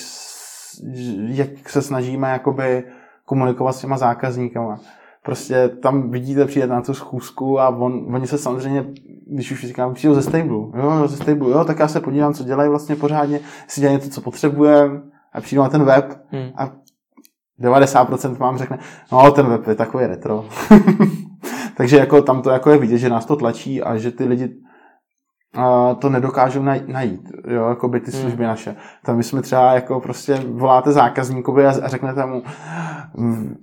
jak se snažíme jakoby komunikovat s těma zákazníkama. Prostě tam vidíte, přijde na tu schůzku a on, oni se samozřejmě, když už říkám, přijdou ze stable, jo, ze stable, jo, tak já se podívám, co dělají vlastně pořádně, si dělají to, co potřebujeme a přijdu na ten web hmm. a 90% vám řekne, no ten web je takový retro. *laughs* Takže jako tam to jako je vidět, že nás to tlačí a že ty lidi uh, to nedokážou najít, jo, jako by ty hmm. služby hmm. naše. Tam my jsme třeba jako prostě voláte zákazníkovi a, a řeknete mu,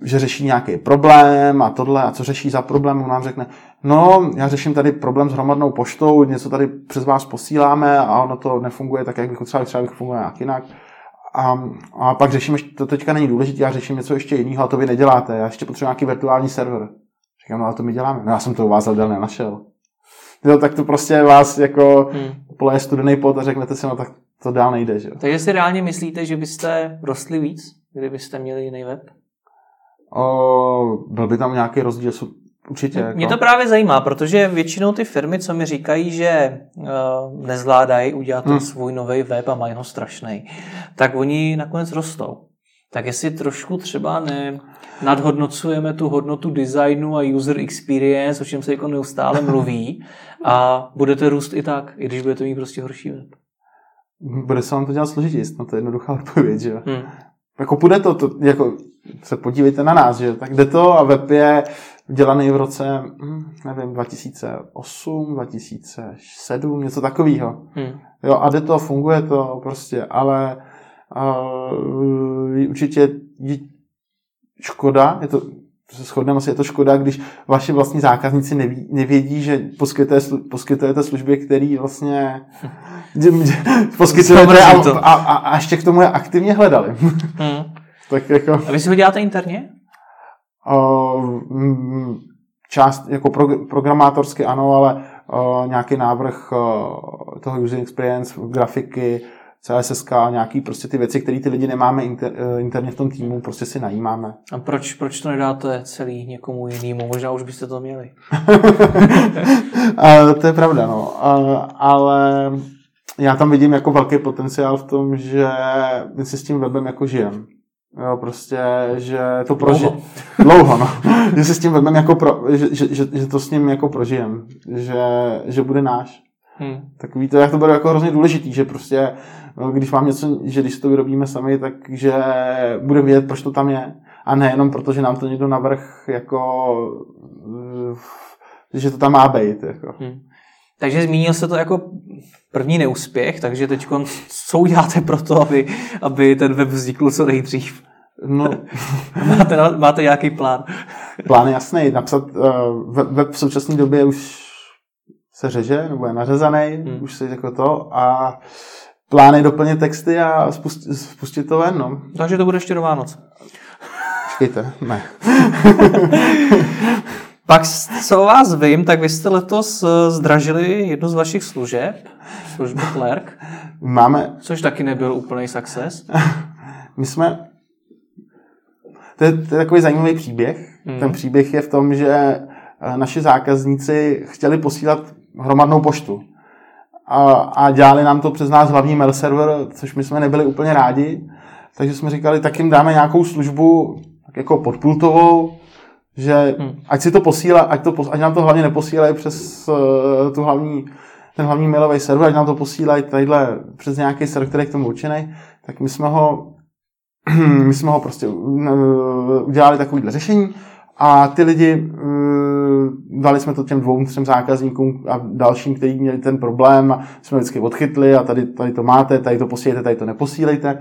že řeší nějaký problém a tohle a co řeší za problém, on nám řekne, no já řeším tady problém s hromadnou poštou, něco tady přes vás posíláme a ono to nefunguje tak, jak bych třeba, třeba bych funguje nějak jinak a, a pak řeším, to teďka není důležité, já řeším něco ještě jiného, a to vy neděláte. Já ještě potřebuji nějaký virtuální server. Říkám, no ale to my děláme. No já jsem to u vás zadel nenašel. No, tak to prostě vás jako hmm. poleje studený pot a řeknete si, no tak to dál nejde. Že? Takže si reálně myslíte, že byste rostli víc, kdybyste měli jiný web? O, byl by tam nějaký rozdíl, Určitě. Jako. Mě to právě zajímá, protože většinou ty firmy, co mi říkají, že uh, nezvládají udělat hmm. svůj nový web a mají ho strašný, tak oni nakonec rostou. Tak jestli trošku třeba ne nadhodnocujeme tu hodnotu designu a user experience, o čem se jako neustále *laughs* mluví, a budete růst i tak, i když budete mít prostě horší web. Bude se vám to dělat složitěji, no to je jednoduchá odpověď, že jo. Hmm. Jako půjde to, to, jako se podívejte na nás, že tak jde to a web je dělaný v roce, hm, nevím, 2008, 2007, něco takového. Hmm. Jo, a jde to, funguje to prostě, ale uh, určitě škoda, je to, se shodneme asi, je to škoda, když vaši vlastní zákazníci neví, nevědí, že poskytujete, poskytujete služby, které vlastně *laughs* poskytujete a, a, a, a ještě k tomu je aktivně hledali. Hmm. *laughs* tak jako... A vy si ho děláte interně? Uh, část jako pro, programátorsky ano, ale uh, nějaký návrh uh, toho user experience, grafiky, CSS, nějaký prostě ty věci, které ty lidi nemáme inter, interně v tom týmu, prostě si najímáme. A proč, proč to nedáte celý někomu jinému? Možná už byste to měli. *laughs* to je pravda, no. Ale já tam vidím jako velký potenciál v tom, že my si s tím webem jako žijeme. Jo, prostě, že to prožije. Dlouho, no. *laughs* že se s tím vezmeme jako pro, že, že, že, že, to s ním jako prožijem. Že, že bude náš. Hmm. Tak víte, jak to bude jako hrozně důležitý, že prostě, no, když mám něco, že když to vyrobíme sami, takže bude vědět, proč to tam je. A nejenom proto, že nám to někdo navrh jako, že to tam má být. Jako. Hmm. Takže zmínil se to jako první neúspěch, takže teď co uděláte pro to, aby, aby ten web vznikl co nejdřív? No. *laughs* máte, máte nějaký plán? Plán je jasný. Napsat uh, web v současné době už se řeže, nebo je nařezaný, hmm. už se jako to a plán je doplnit texty a spustit, spustit to ven. No. Takže to bude ještě do Vánoc. Počkejte, ne. *laughs* Pak, co o vás vím, tak vy jste letos eh, zdražili jednu z vašich služeb, službu Clerk. Máme... Což taky nebyl úplný success. *laughs* My jsme... To je, to je takový zajímavý příběh. Hmm. Ten příběh je v tom, že eh, naši zákazníci chtěli posílat hromadnou poštu. A, a dělali nám to přes náš hlavní mail server, což my jsme nebyli úplně rádi. Takže jsme říkali, tak jim dáme nějakou službu tak jako podpultovou, že hmm. ať si to posílá, ať, to, ať nám to hlavně neposílají přes uh, tu hlavní, ten hlavní mailový server, ať nám to posílají tadyhle přes nějaký server, který je k tomu určený, tak my jsme ho *clears throat* my jsme ho prostě uh, udělali takovýhle řešení a ty lidi uh, dali jsme to těm dvou, třem zákazníkům a dalším, kteří měli ten problém a jsme vždycky odchytli a tady, tady to máte, tady to posílejte, tady to neposílejte.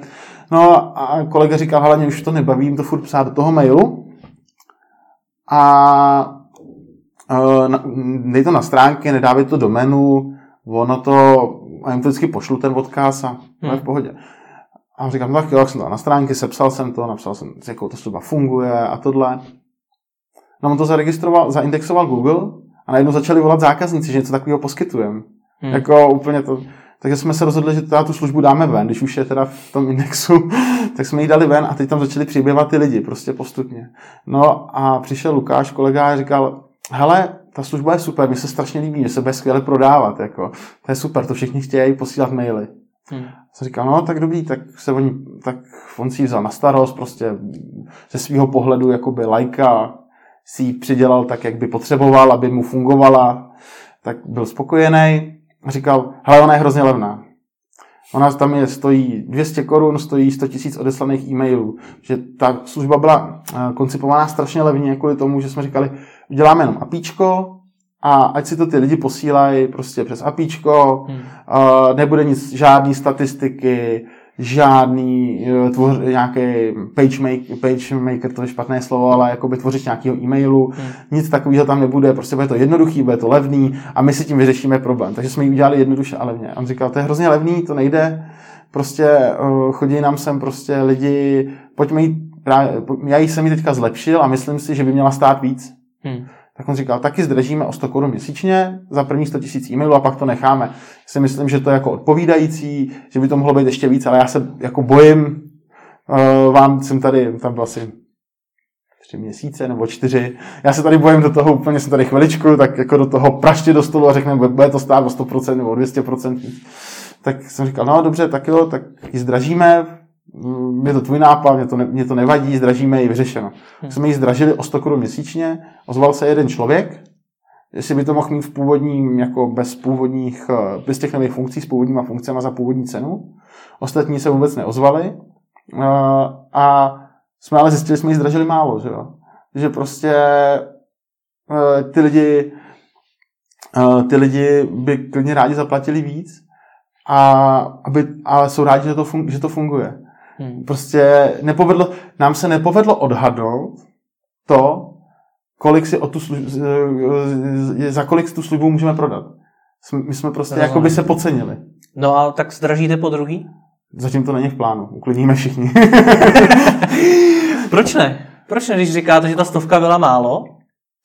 No a kolega říkal, hlavně už to nebavím, to furt psát do toho mailu, a uh, dej to na stránky, nedávej to do menu, ono to, a jim to vždycky pošlu ten odkaz a hmm. je v pohodě. A říkám, no tak jo, jak jsem to na stránky, sepsal jsem to, napsal jsem, jakou to služba funguje a tohle. No on to zaregistroval, zaindexoval Google a najednou začali volat zákazníci, že něco takového poskytujeme. Hmm. Jako úplně to, takže jsme se rozhodli, že teda tu službu dáme ven, když už je teda v tom indexu, *laughs* tak jsme ji dali ven a teď tam začali přibývat ty lidi, prostě postupně. No a přišel Lukáš, kolega, a říkal, hele, ta služba je super, mi se strašně líbí, že se bude skvěle prodávat, jako. To je super, to všichni chtějí posílat maily. Hmm. Jsem říkal, no tak dobrý, tak se oni, tak on si ji vzal na starost, prostě ze svého pohledu jakoby lajka si ji přidělal tak, jak by potřeboval, aby mu fungovala, tak byl spokojený říkal, hele, ona je hrozně levná. Ona tam je, stojí 200 korun, stojí 100 tisíc odeslaných e-mailů. Že ta služba byla eh, koncipovaná strašně levně kvůli tomu, že jsme říkali, uděláme jenom apíčko a ať si to ty lidi posílají prostě přes apíčko, hmm. nebude nic, žádný statistiky, žádný eh, tvoř, nějaký page, make, page maker, to je špatné slovo, ale jako by tvořit nějakého e-mailu, hmm. nic takového tam nebude, prostě bude to jednoduchý, bude to levný a my si tím vyřešíme problém. Takže jsme ji udělali jednoduše a levně. A on říkal, to je hrozně levný, to nejde, prostě uh, chodí nám sem prostě lidi, pojďme jít, já ji jsem ji teďka zlepšil a myslím si, že by měla stát víc. Hmm tak on říkal, taky zdražíme o 100 korun měsíčně za první 100 tisíc e-mailů a pak to necháme. Si myslím, že to je jako odpovídající, že by to mohlo být ještě víc, ale já se jako bojím, uh, vám jsem tady, tam byl asi tři měsíce nebo čtyři. Já se tady bojím do toho úplně, jsem tady chviličku, tak jako do toho praště do stolu a řekneme, bude to stát o 100% nebo 200%. Tak jsem říkal, no dobře, tak jo, tak ji zdražíme, je to tvůj nápad, mě to, ne, mě to nevadí, zdražíme ji, vyřešeno. Hmm. Jsme ji zdražili o 100 korun měsíčně, ozval se jeden člověk, jestli by to mohl mít v původním, jako bez původních, eh, bez těch nových funkcí, s původníma funkcemi za původní cenu. Ostatní se vůbec neozvali. Eh, a jsme ale zjistili, že jsme ji zdražili málo, že jo. Že prostě uh, ty lidi ty lidi by klidně rádi zaplatili víc a, aby, a jsou rádi, že to, fun, že to funguje. Hmm. Prostě nepovedlo, nám se nepovedlo odhadnout to, kolik si o tu službu, za kolik tu službu můžeme prodat. My jsme prostě jako by se podcenili. No a tak zdražíte po druhý? Zatím to není v plánu, uklidníme všichni. *laughs* Proč ne? Proč ne, když říkáte, že ta stovka byla málo?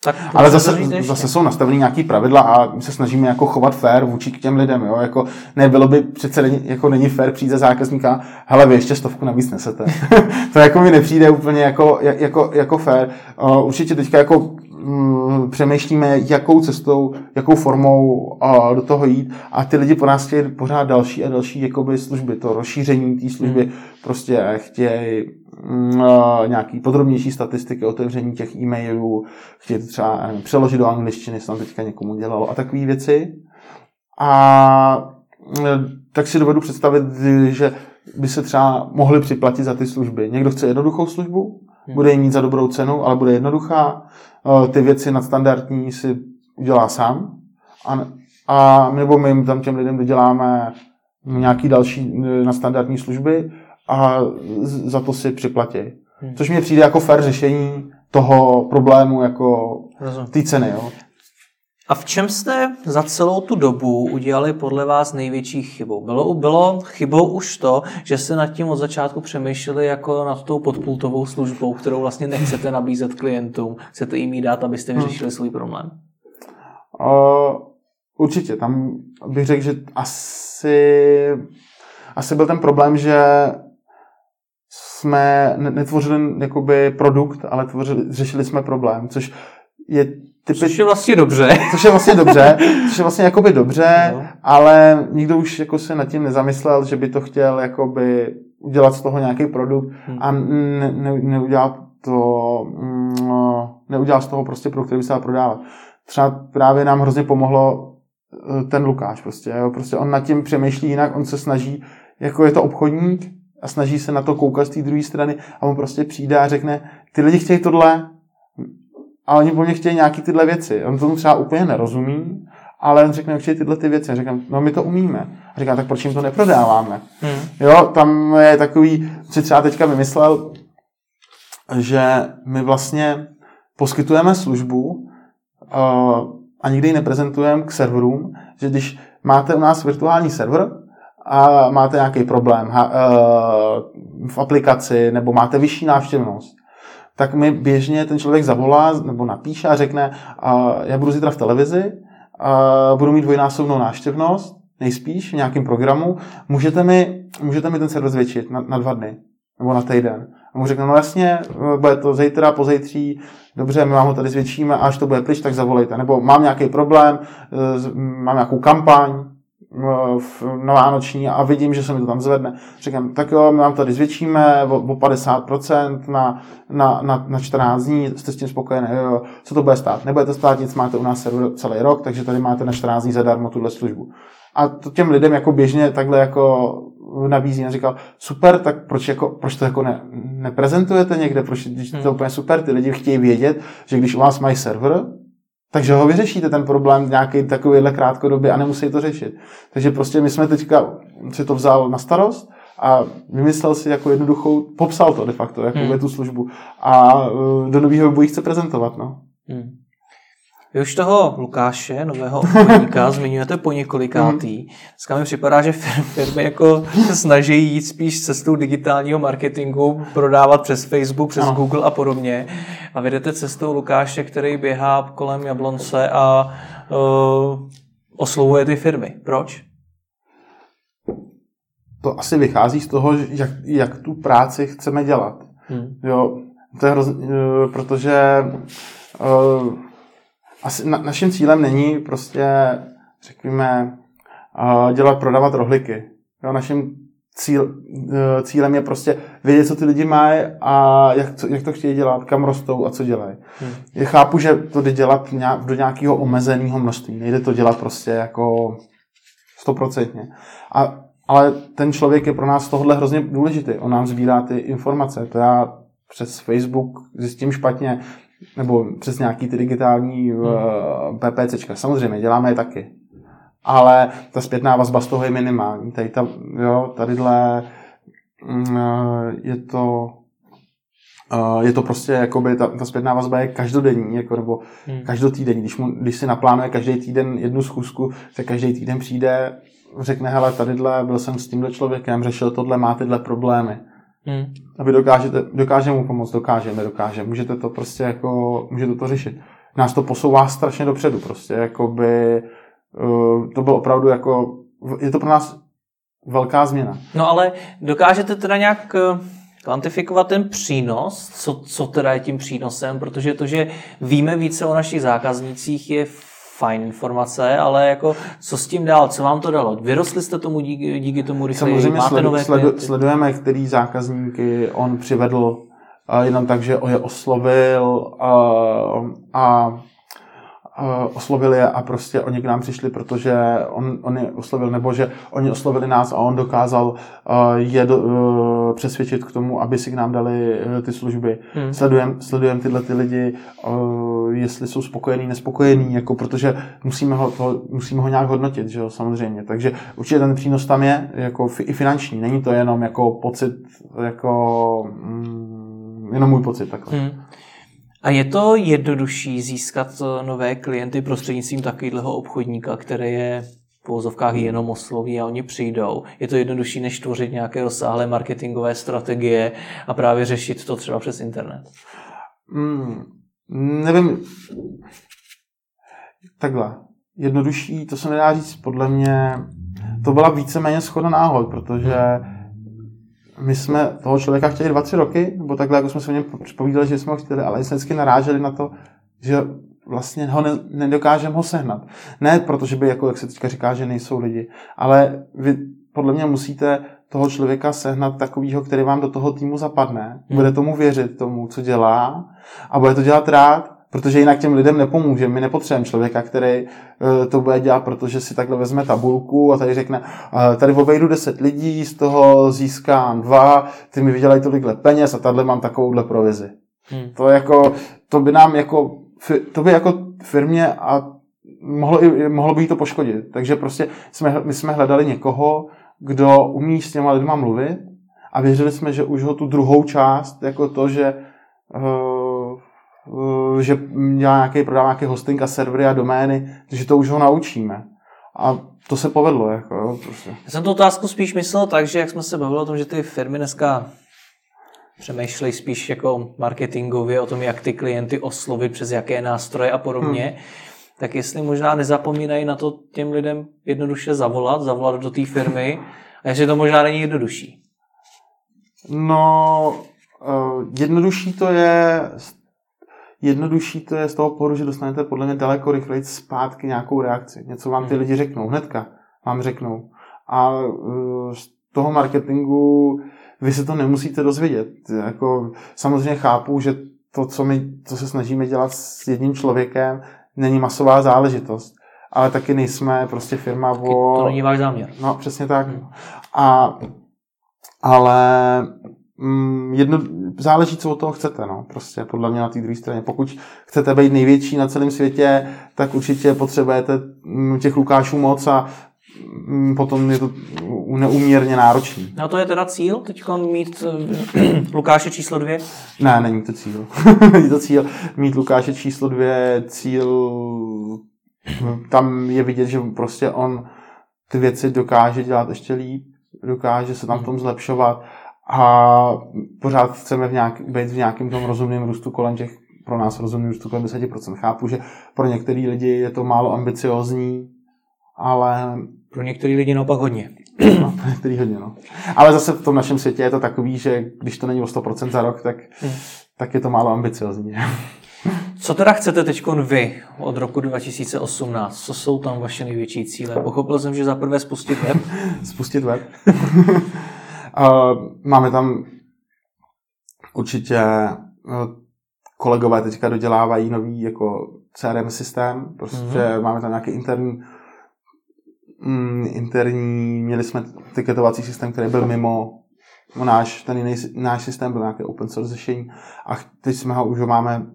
Tak Ale zase, zase jsou nastaveny nějaký pravidla a my se snažíme jako chovat fair vůči k těm lidem. Jo? Jako nebylo by přece není, jako není fair přijít za zákazníka, hele, vy ještě stovku navíc nesete. *laughs* to jako mi nepřijde úplně jako, jako, jako fair. Uh, určitě teďka jako mm, přemýšlíme, jakou cestou, jakou formou uh, do toho jít a ty lidi po nás chtějí pořád další a další jakoby, služby, to rozšíření té služby, hmm. prostě chtějí mm, nějaký podrobnější statistiky, otevření těch e-mailů, chtějí to třeba nevím, přeložit do angličtiny, se tam teďka někomu dělalo a takové věci. A tak si dovedu představit, že by se třeba mohli připlatit za ty služby. Někdo chce jednoduchou službu, hmm. bude ji mít za dobrou cenu, ale bude jednoduchá. Eh, ty věci nadstandardní si udělá sám. A, a nebo my tam těm lidem doděláme nějaký další eh, nadstandardní služby a za to si připlatí. Hmm. Což mi přijde jako fair řešení toho problému jako té ceny. Jo. A v čem jste za celou tu dobu udělali podle vás největší chybu? Bylo, bylo chybou už to, že jste nad tím od začátku přemýšleli jako nad tou podpultovou službou, kterou vlastně nechcete nabízet klientům, chcete jim dát, abyste hmm. vyřešili svůj problém? Uh, určitě, tam bych řekl, že asi, asi byl ten problém, že jsme netvořili jakoby produkt, ale tvořili, řešili jsme problém, což je typič... Což je vlastně dobře. Což je vlastně dobře, *laughs* což je vlastně jakoby dobře, no. ale nikdo už jako se nad tím nezamyslel, že by to chtěl jakoby udělat z toho nějaký produkt hmm. a ne, ne, neudělat to, mm, neudělat z toho prostě produkt, který by se dal prodávat. Třeba právě nám hrozně pomohlo eh, ten Lukáš prostě, jo? prostě on nad tím přemýšlí jinak, on se snaží, jako je to obchodník a snaží se na to koukat z té druhé strany a on prostě přijde a řekne, ty lidi chtějí tohle, a oni po mě chtějí nějaký tyhle věci. On tomu třeba úplně nerozumí, ale on řekne, chtějí tyhle ty věci. A říkám, no my to umíme. A říkám, tak proč jim to neprodáváme? Hmm. Jo, tam je takový, si třeba teďka vymyslel, že my vlastně poskytujeme službu uh, a nikdy ji neprezentujeme k serverům, že když máte u nás virtuální server a máte nějaký problém uh, v aplikaci nebo máte vyšší návštěvnost, tak mi běžně ten člověk zavolá nebo napíše a řekne, a já budu zítra v televizi, a budu mít dvojnásobnou návštěvnost, nejspíš v nějakém programu, můžete mi, můžete mi ten server zvětšit na, na dva dny nebo na týden. A mu řekne, no jasně, bude to zítra, pozejtří, dobře, my vám ho tady zvětšíme, až to bude pryč, tak zavolejte. Nebo mám nějaký problém, e, mám nějakou kampaň, na Vánoční a vidím, že se mi to tam zvedne. Říkám, tak jo, my vám tady zvětšíme o, o 50% na, na, na, na 14 dní, jste s tím spokojený, jo, co to bude stát? Nebude to stát nic, máte u nás celý rok, takže tady máte na 14 dní zadarmo tuhle službu. A to těm lidem jako běžně takhle jako nabízí a říkal, super, tak proč, jako, proč to jako ne, neprezentujete někde, proč, když to je hmm. úplně super, ty lidi chtějí vědět, že když u vás mají server, takže ho vyřešíte ten problém nějaký takovýhle krátkodobě a nemusí to řešit. Takže prostě my jsme teďka si to vzal na starost a vymyslel si jako jednoduchou, popsal to de facto, jako hmm. tu službu a e, do nového webu chce prezentovat. No. Hmm. Vy už toho Lukáše, nového *laughs* obchodníka, zmiňujete po několikátý. Mhm. Dneska mi připadá, že firmy jako se *laughs* snaží jít spíš cestou digitálního marketingu, prodávat přes Facebook, přes no. Google a podobně. A vydete cestou Lukáše, který běhá kolem Jablonce a uh, oslovuje ty firmy. Proč? To asi vychází z toho, jak, jak tu práci chceme dělat. Hmm. Jo, to je hrozně, uh, protože uh, asi na, naším cílem není prostě, řekněme, uh, dělat, prodávat rohlíky. Jo, naším cíl, uh, cílem je prostě vědět, co ty lidi mají a jak, co, jak to chtějí dělat, kam rostou a co dělají. Hmm. Já chápu, že to jde dělat nějak, do nějakého omezeného množství. Nejde to dělat prostě jako stoprocentně. A, ale ten člověk je pro nás tohle hrozně důležitý. On nám sbírá ty informace. To já přes Facebook zjistím špatně, nebo přes nějaký ty digitální uh, PPCčka. Samozřejmě, děláme je taky. Ale ta zpětná vazba z toho je minimální. Tady ta, jo, tadyhle mm, je to Uh, je to prostě, jakoby, ta, ta zpětná vazba je každodenní, jako, nebo hmm. každotýdenní. Když, mu, když si naplánuje každý týden jednu schůzku, tak každý týden přijde, řekne, hele, tadyhle byl jsem s tímhle člověkem, řešil tohle, má tyhle problémy. Hmm. A vy dokážete, dokáže mu pomoct, dokáže, nedokáže. Můžete to prostě jako, můžete to řešit. Nás to posouvá strašně dopředu prostě, jakoby, uh, to bylo opravdu jako, je to pro nás velká změna. No ale dokážete teda nějak kvantifikovat ten přínos, co, co teda je tím přínosem, protože to, že víme více o našich zákaznících, je fajn informace, ale jako co s tím dál, co vám to dalo? Vyrostli jste tomu díky, díky tomu rychleji? Samozřejmě Máte sledu, nové sledu, sledujeme, který zákazníky on přivedl uh, jenom tak, že je oslovil uh, a uh, oslovili je a prostě oni k nám přišli, protože on, on je oslovil, nebo že oni oslovili nás a on dokázal uh, je do, uh, přesvědčit k tomu, aby si k nám dali uh, ty služby. Hmm. Sledujeme sledujem tyhle ty lidi, uh, jestli jsou spokojení, nespokojení, jako protože musíme ho, to, musíme ho nějak hodnotit, že jo, samozřejmě. Takže určitě ten přínos tam je, jako i finanční. Není to jenom jako pocit, jako mm, jenom můj pocit takhle. Hmm. A je to jednodušší získat eh, nové klienty prostřednictvím takového obchodníka, který je v pouzovkách jenom osloví a oni přijdou. Je to jednodušší, než tvořit nějaké rozsáhlé marketingové strategie a právě řešit to třeba přes internet? Hmm, nevím. Takhle. Jednodušší, to se nedá říct, podle mě, to byla víceméně schoda náhod, protože my jsme toho člověka chtěli dva, tři roky, nebo takhle, jako jsme se o něm povídali, že jsme ho chtěli, ale jsme vždycky naráželi na to, že vlastně ho ne, nedokážeme ho sehnat. Ne protože by, jako jak se teďka říká, že nejsou lidi, ale vy podle mě musíte toho člověka sehnat takového, který vám do toho týmu zapadne, hmm. bude tomu věřit, tomu, co dělá a bude to dělat rád protože jinak těm lidem nepomůže. My nepotřebujeme člověka, který eh, to bude dělat, protože si takhle vezme tabulku a tady řekne, eh, tady obejdu 10 lidí, z toho získám dva, ty mi vydělají tolikle peněz a tady mám takovouhle provizi. Hmm. To, jako, to by nám jako, to by jako firmě a mohlo, mohlo by jí to poškodit. Takže prostě jsme, my jsme hledali někoho, kdo umí s těma lidma mluvit a věřili jsme, že už ho tu druhou část, jako to, že uh, že dělá nějaký, prodává nějaký hosting a servery a domény, takže to už ho naučíme. A to se povedlo. Jako, jo, prostě. Já jsem tu otázku spíš myslel tak, že jak jsme se bavili o tom, že ty firmy dneska přemýšlejí spíš jako marketingově o tom, jak ty klienty oslovit, přes jaké nástroje a podobně, hmm. tak jestli možná nezapomínají na to těm lidem jednoduše zavolat, zavolat do té firmy, a jestli to možná není jednodušší. No, uh, jednodušší to je jednodušší to je z toho pohledu, že dostanete podle mě daleko rychleji zpátky nějakou reakci. Něco vám ty hmm. lidi řeknou, hnedka vám řeknou. A uh, z toho marketingu vy se to nemusíte dozvědět. Jako, samozřejmě chápu, že to, co, my, co se snažíme dělat s jedním člověkem, není masová záležitost. Ale taky nejsme prostě firma o... To není váš záměr. No, přesně tak. Hmm. A, ale mm, jedno, záleží, co od toho chcete, no, prostě podle mě na té druhé straně. Pokud chcete být největší na celém světě, tak určitě potřebujete mm, těch Lukášů moc a mm, potom je to neuměrně náročný. No to je teda cíl, teď mít uh, *clears throat* Lukáše číslo dvě? Ne, není to cíl. *laughs* není to cíl. Mít Lukáše číslo dvě, cíl, tam je vidět, že prostě on ty věci dokáže dělat ještě líp, dokáže se tam v tom zlepšovat a pořád chceme v nějak, být v nějakém tom rozumném růstu kolem těch, pro nás rozumný růstu kolem 10%. Chápu, že pro některé lidi je to málo ambiciozní, ale... Pro některé lidi naopak hodně. No, pro některý hodně, no. Ale zase v tom našem světě je to takový, že když to není o 100% za rok, tak, hmm. tak je to málo ambiciozní. Co teda chcete teď vy od roku 2018? Co jsou tam vaše největší cíle? Pochopil jsem, že za prvé spustit web. *laughs* spustit web. Máme tam určitě no, kolegové teďka dodělávají nový jako CRM systém, prostě mm-hmm. máme tam nějaký interní mm, interní, měli jsme tiketovací systém, který byl mimo náš, ten jiný, náš systém byl nějaký open source řešení a teď jsme ho už ho máme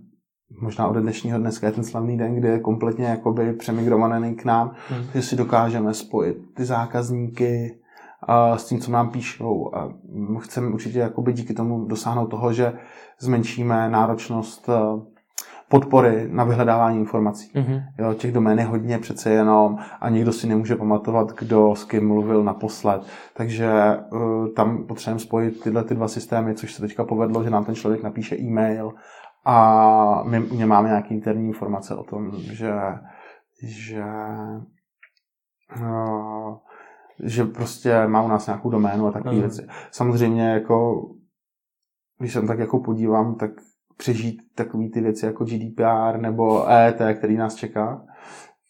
možná od dnešního dneska je ten slavný den, kdy je kompletně jakoby přemigrovaný k nám, hmm. že si dokážeme spojit ty zákazníky a s tím, co nám píšou. A chceme určitě jakoby díky tomu dosáhnout toho, že zmenšíme náročnost podpory na vyhledávání informací. Mm-hmm. Jo, těch domén je hodně přece jenom a nikdo si nemůže pamatovat, kdo s kým mluvil naposled. Takže uh, tam potřebujeme spojit tyhle ty dva systémy, což se teďka povedlo, že nám ten člověk napíše e-mail a my něj máme nějaké interní informace o tom, že, že uh, že prostě má u nás nějakou doménu a takové mm. věci. Samozřejmě jako když se tak jako podívám, tak přežít takové ty věci jako GDPR nebo EET, který nás čeká.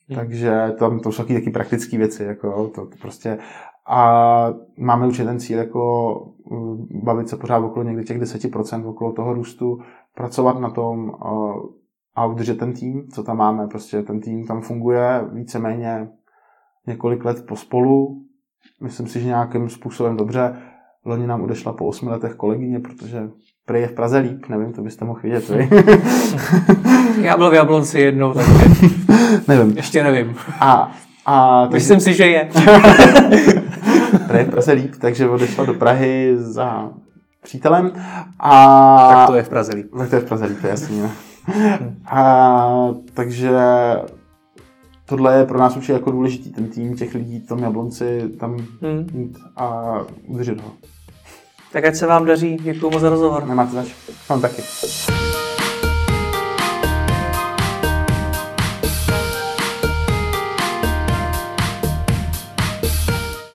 Hmm. Takže tam to jsou taky, taky praktické věci, jako to, to prostě a máme určitě ten cíl jako mm, bavit se pořád okolo někdy těch 10% okolo toho růstu, pracovat na tom a udržet ten tým, co tam máme. Prostě ten tým tam funguje víceméně několik let pospolu. Myslím si, že nějakým způsobem dobře. Loni nám odešla po 8 letech kolegyně, protože Prej je v Praze líp, nevím, to byste mohl vidět, vy. *laughs* Já byl v Jablonci jednou, takže *laughs* nevím. ještě nevím. A, a *laughs* Myslím si, že je. Prej je v Praze líp, takže odešla do Prahy za přítelem. A... Tak to je v Praze líp. Tak to je v Praze líp, jasně. a, takže tohle je pro nás určitě jako důležitý, ten tým těch lidí v tom Jablonci tam hmm. mít a udržet ho. Tak ať se vám daří. Děkuji moc za rozhovor. Nemáte zač. Vám taky.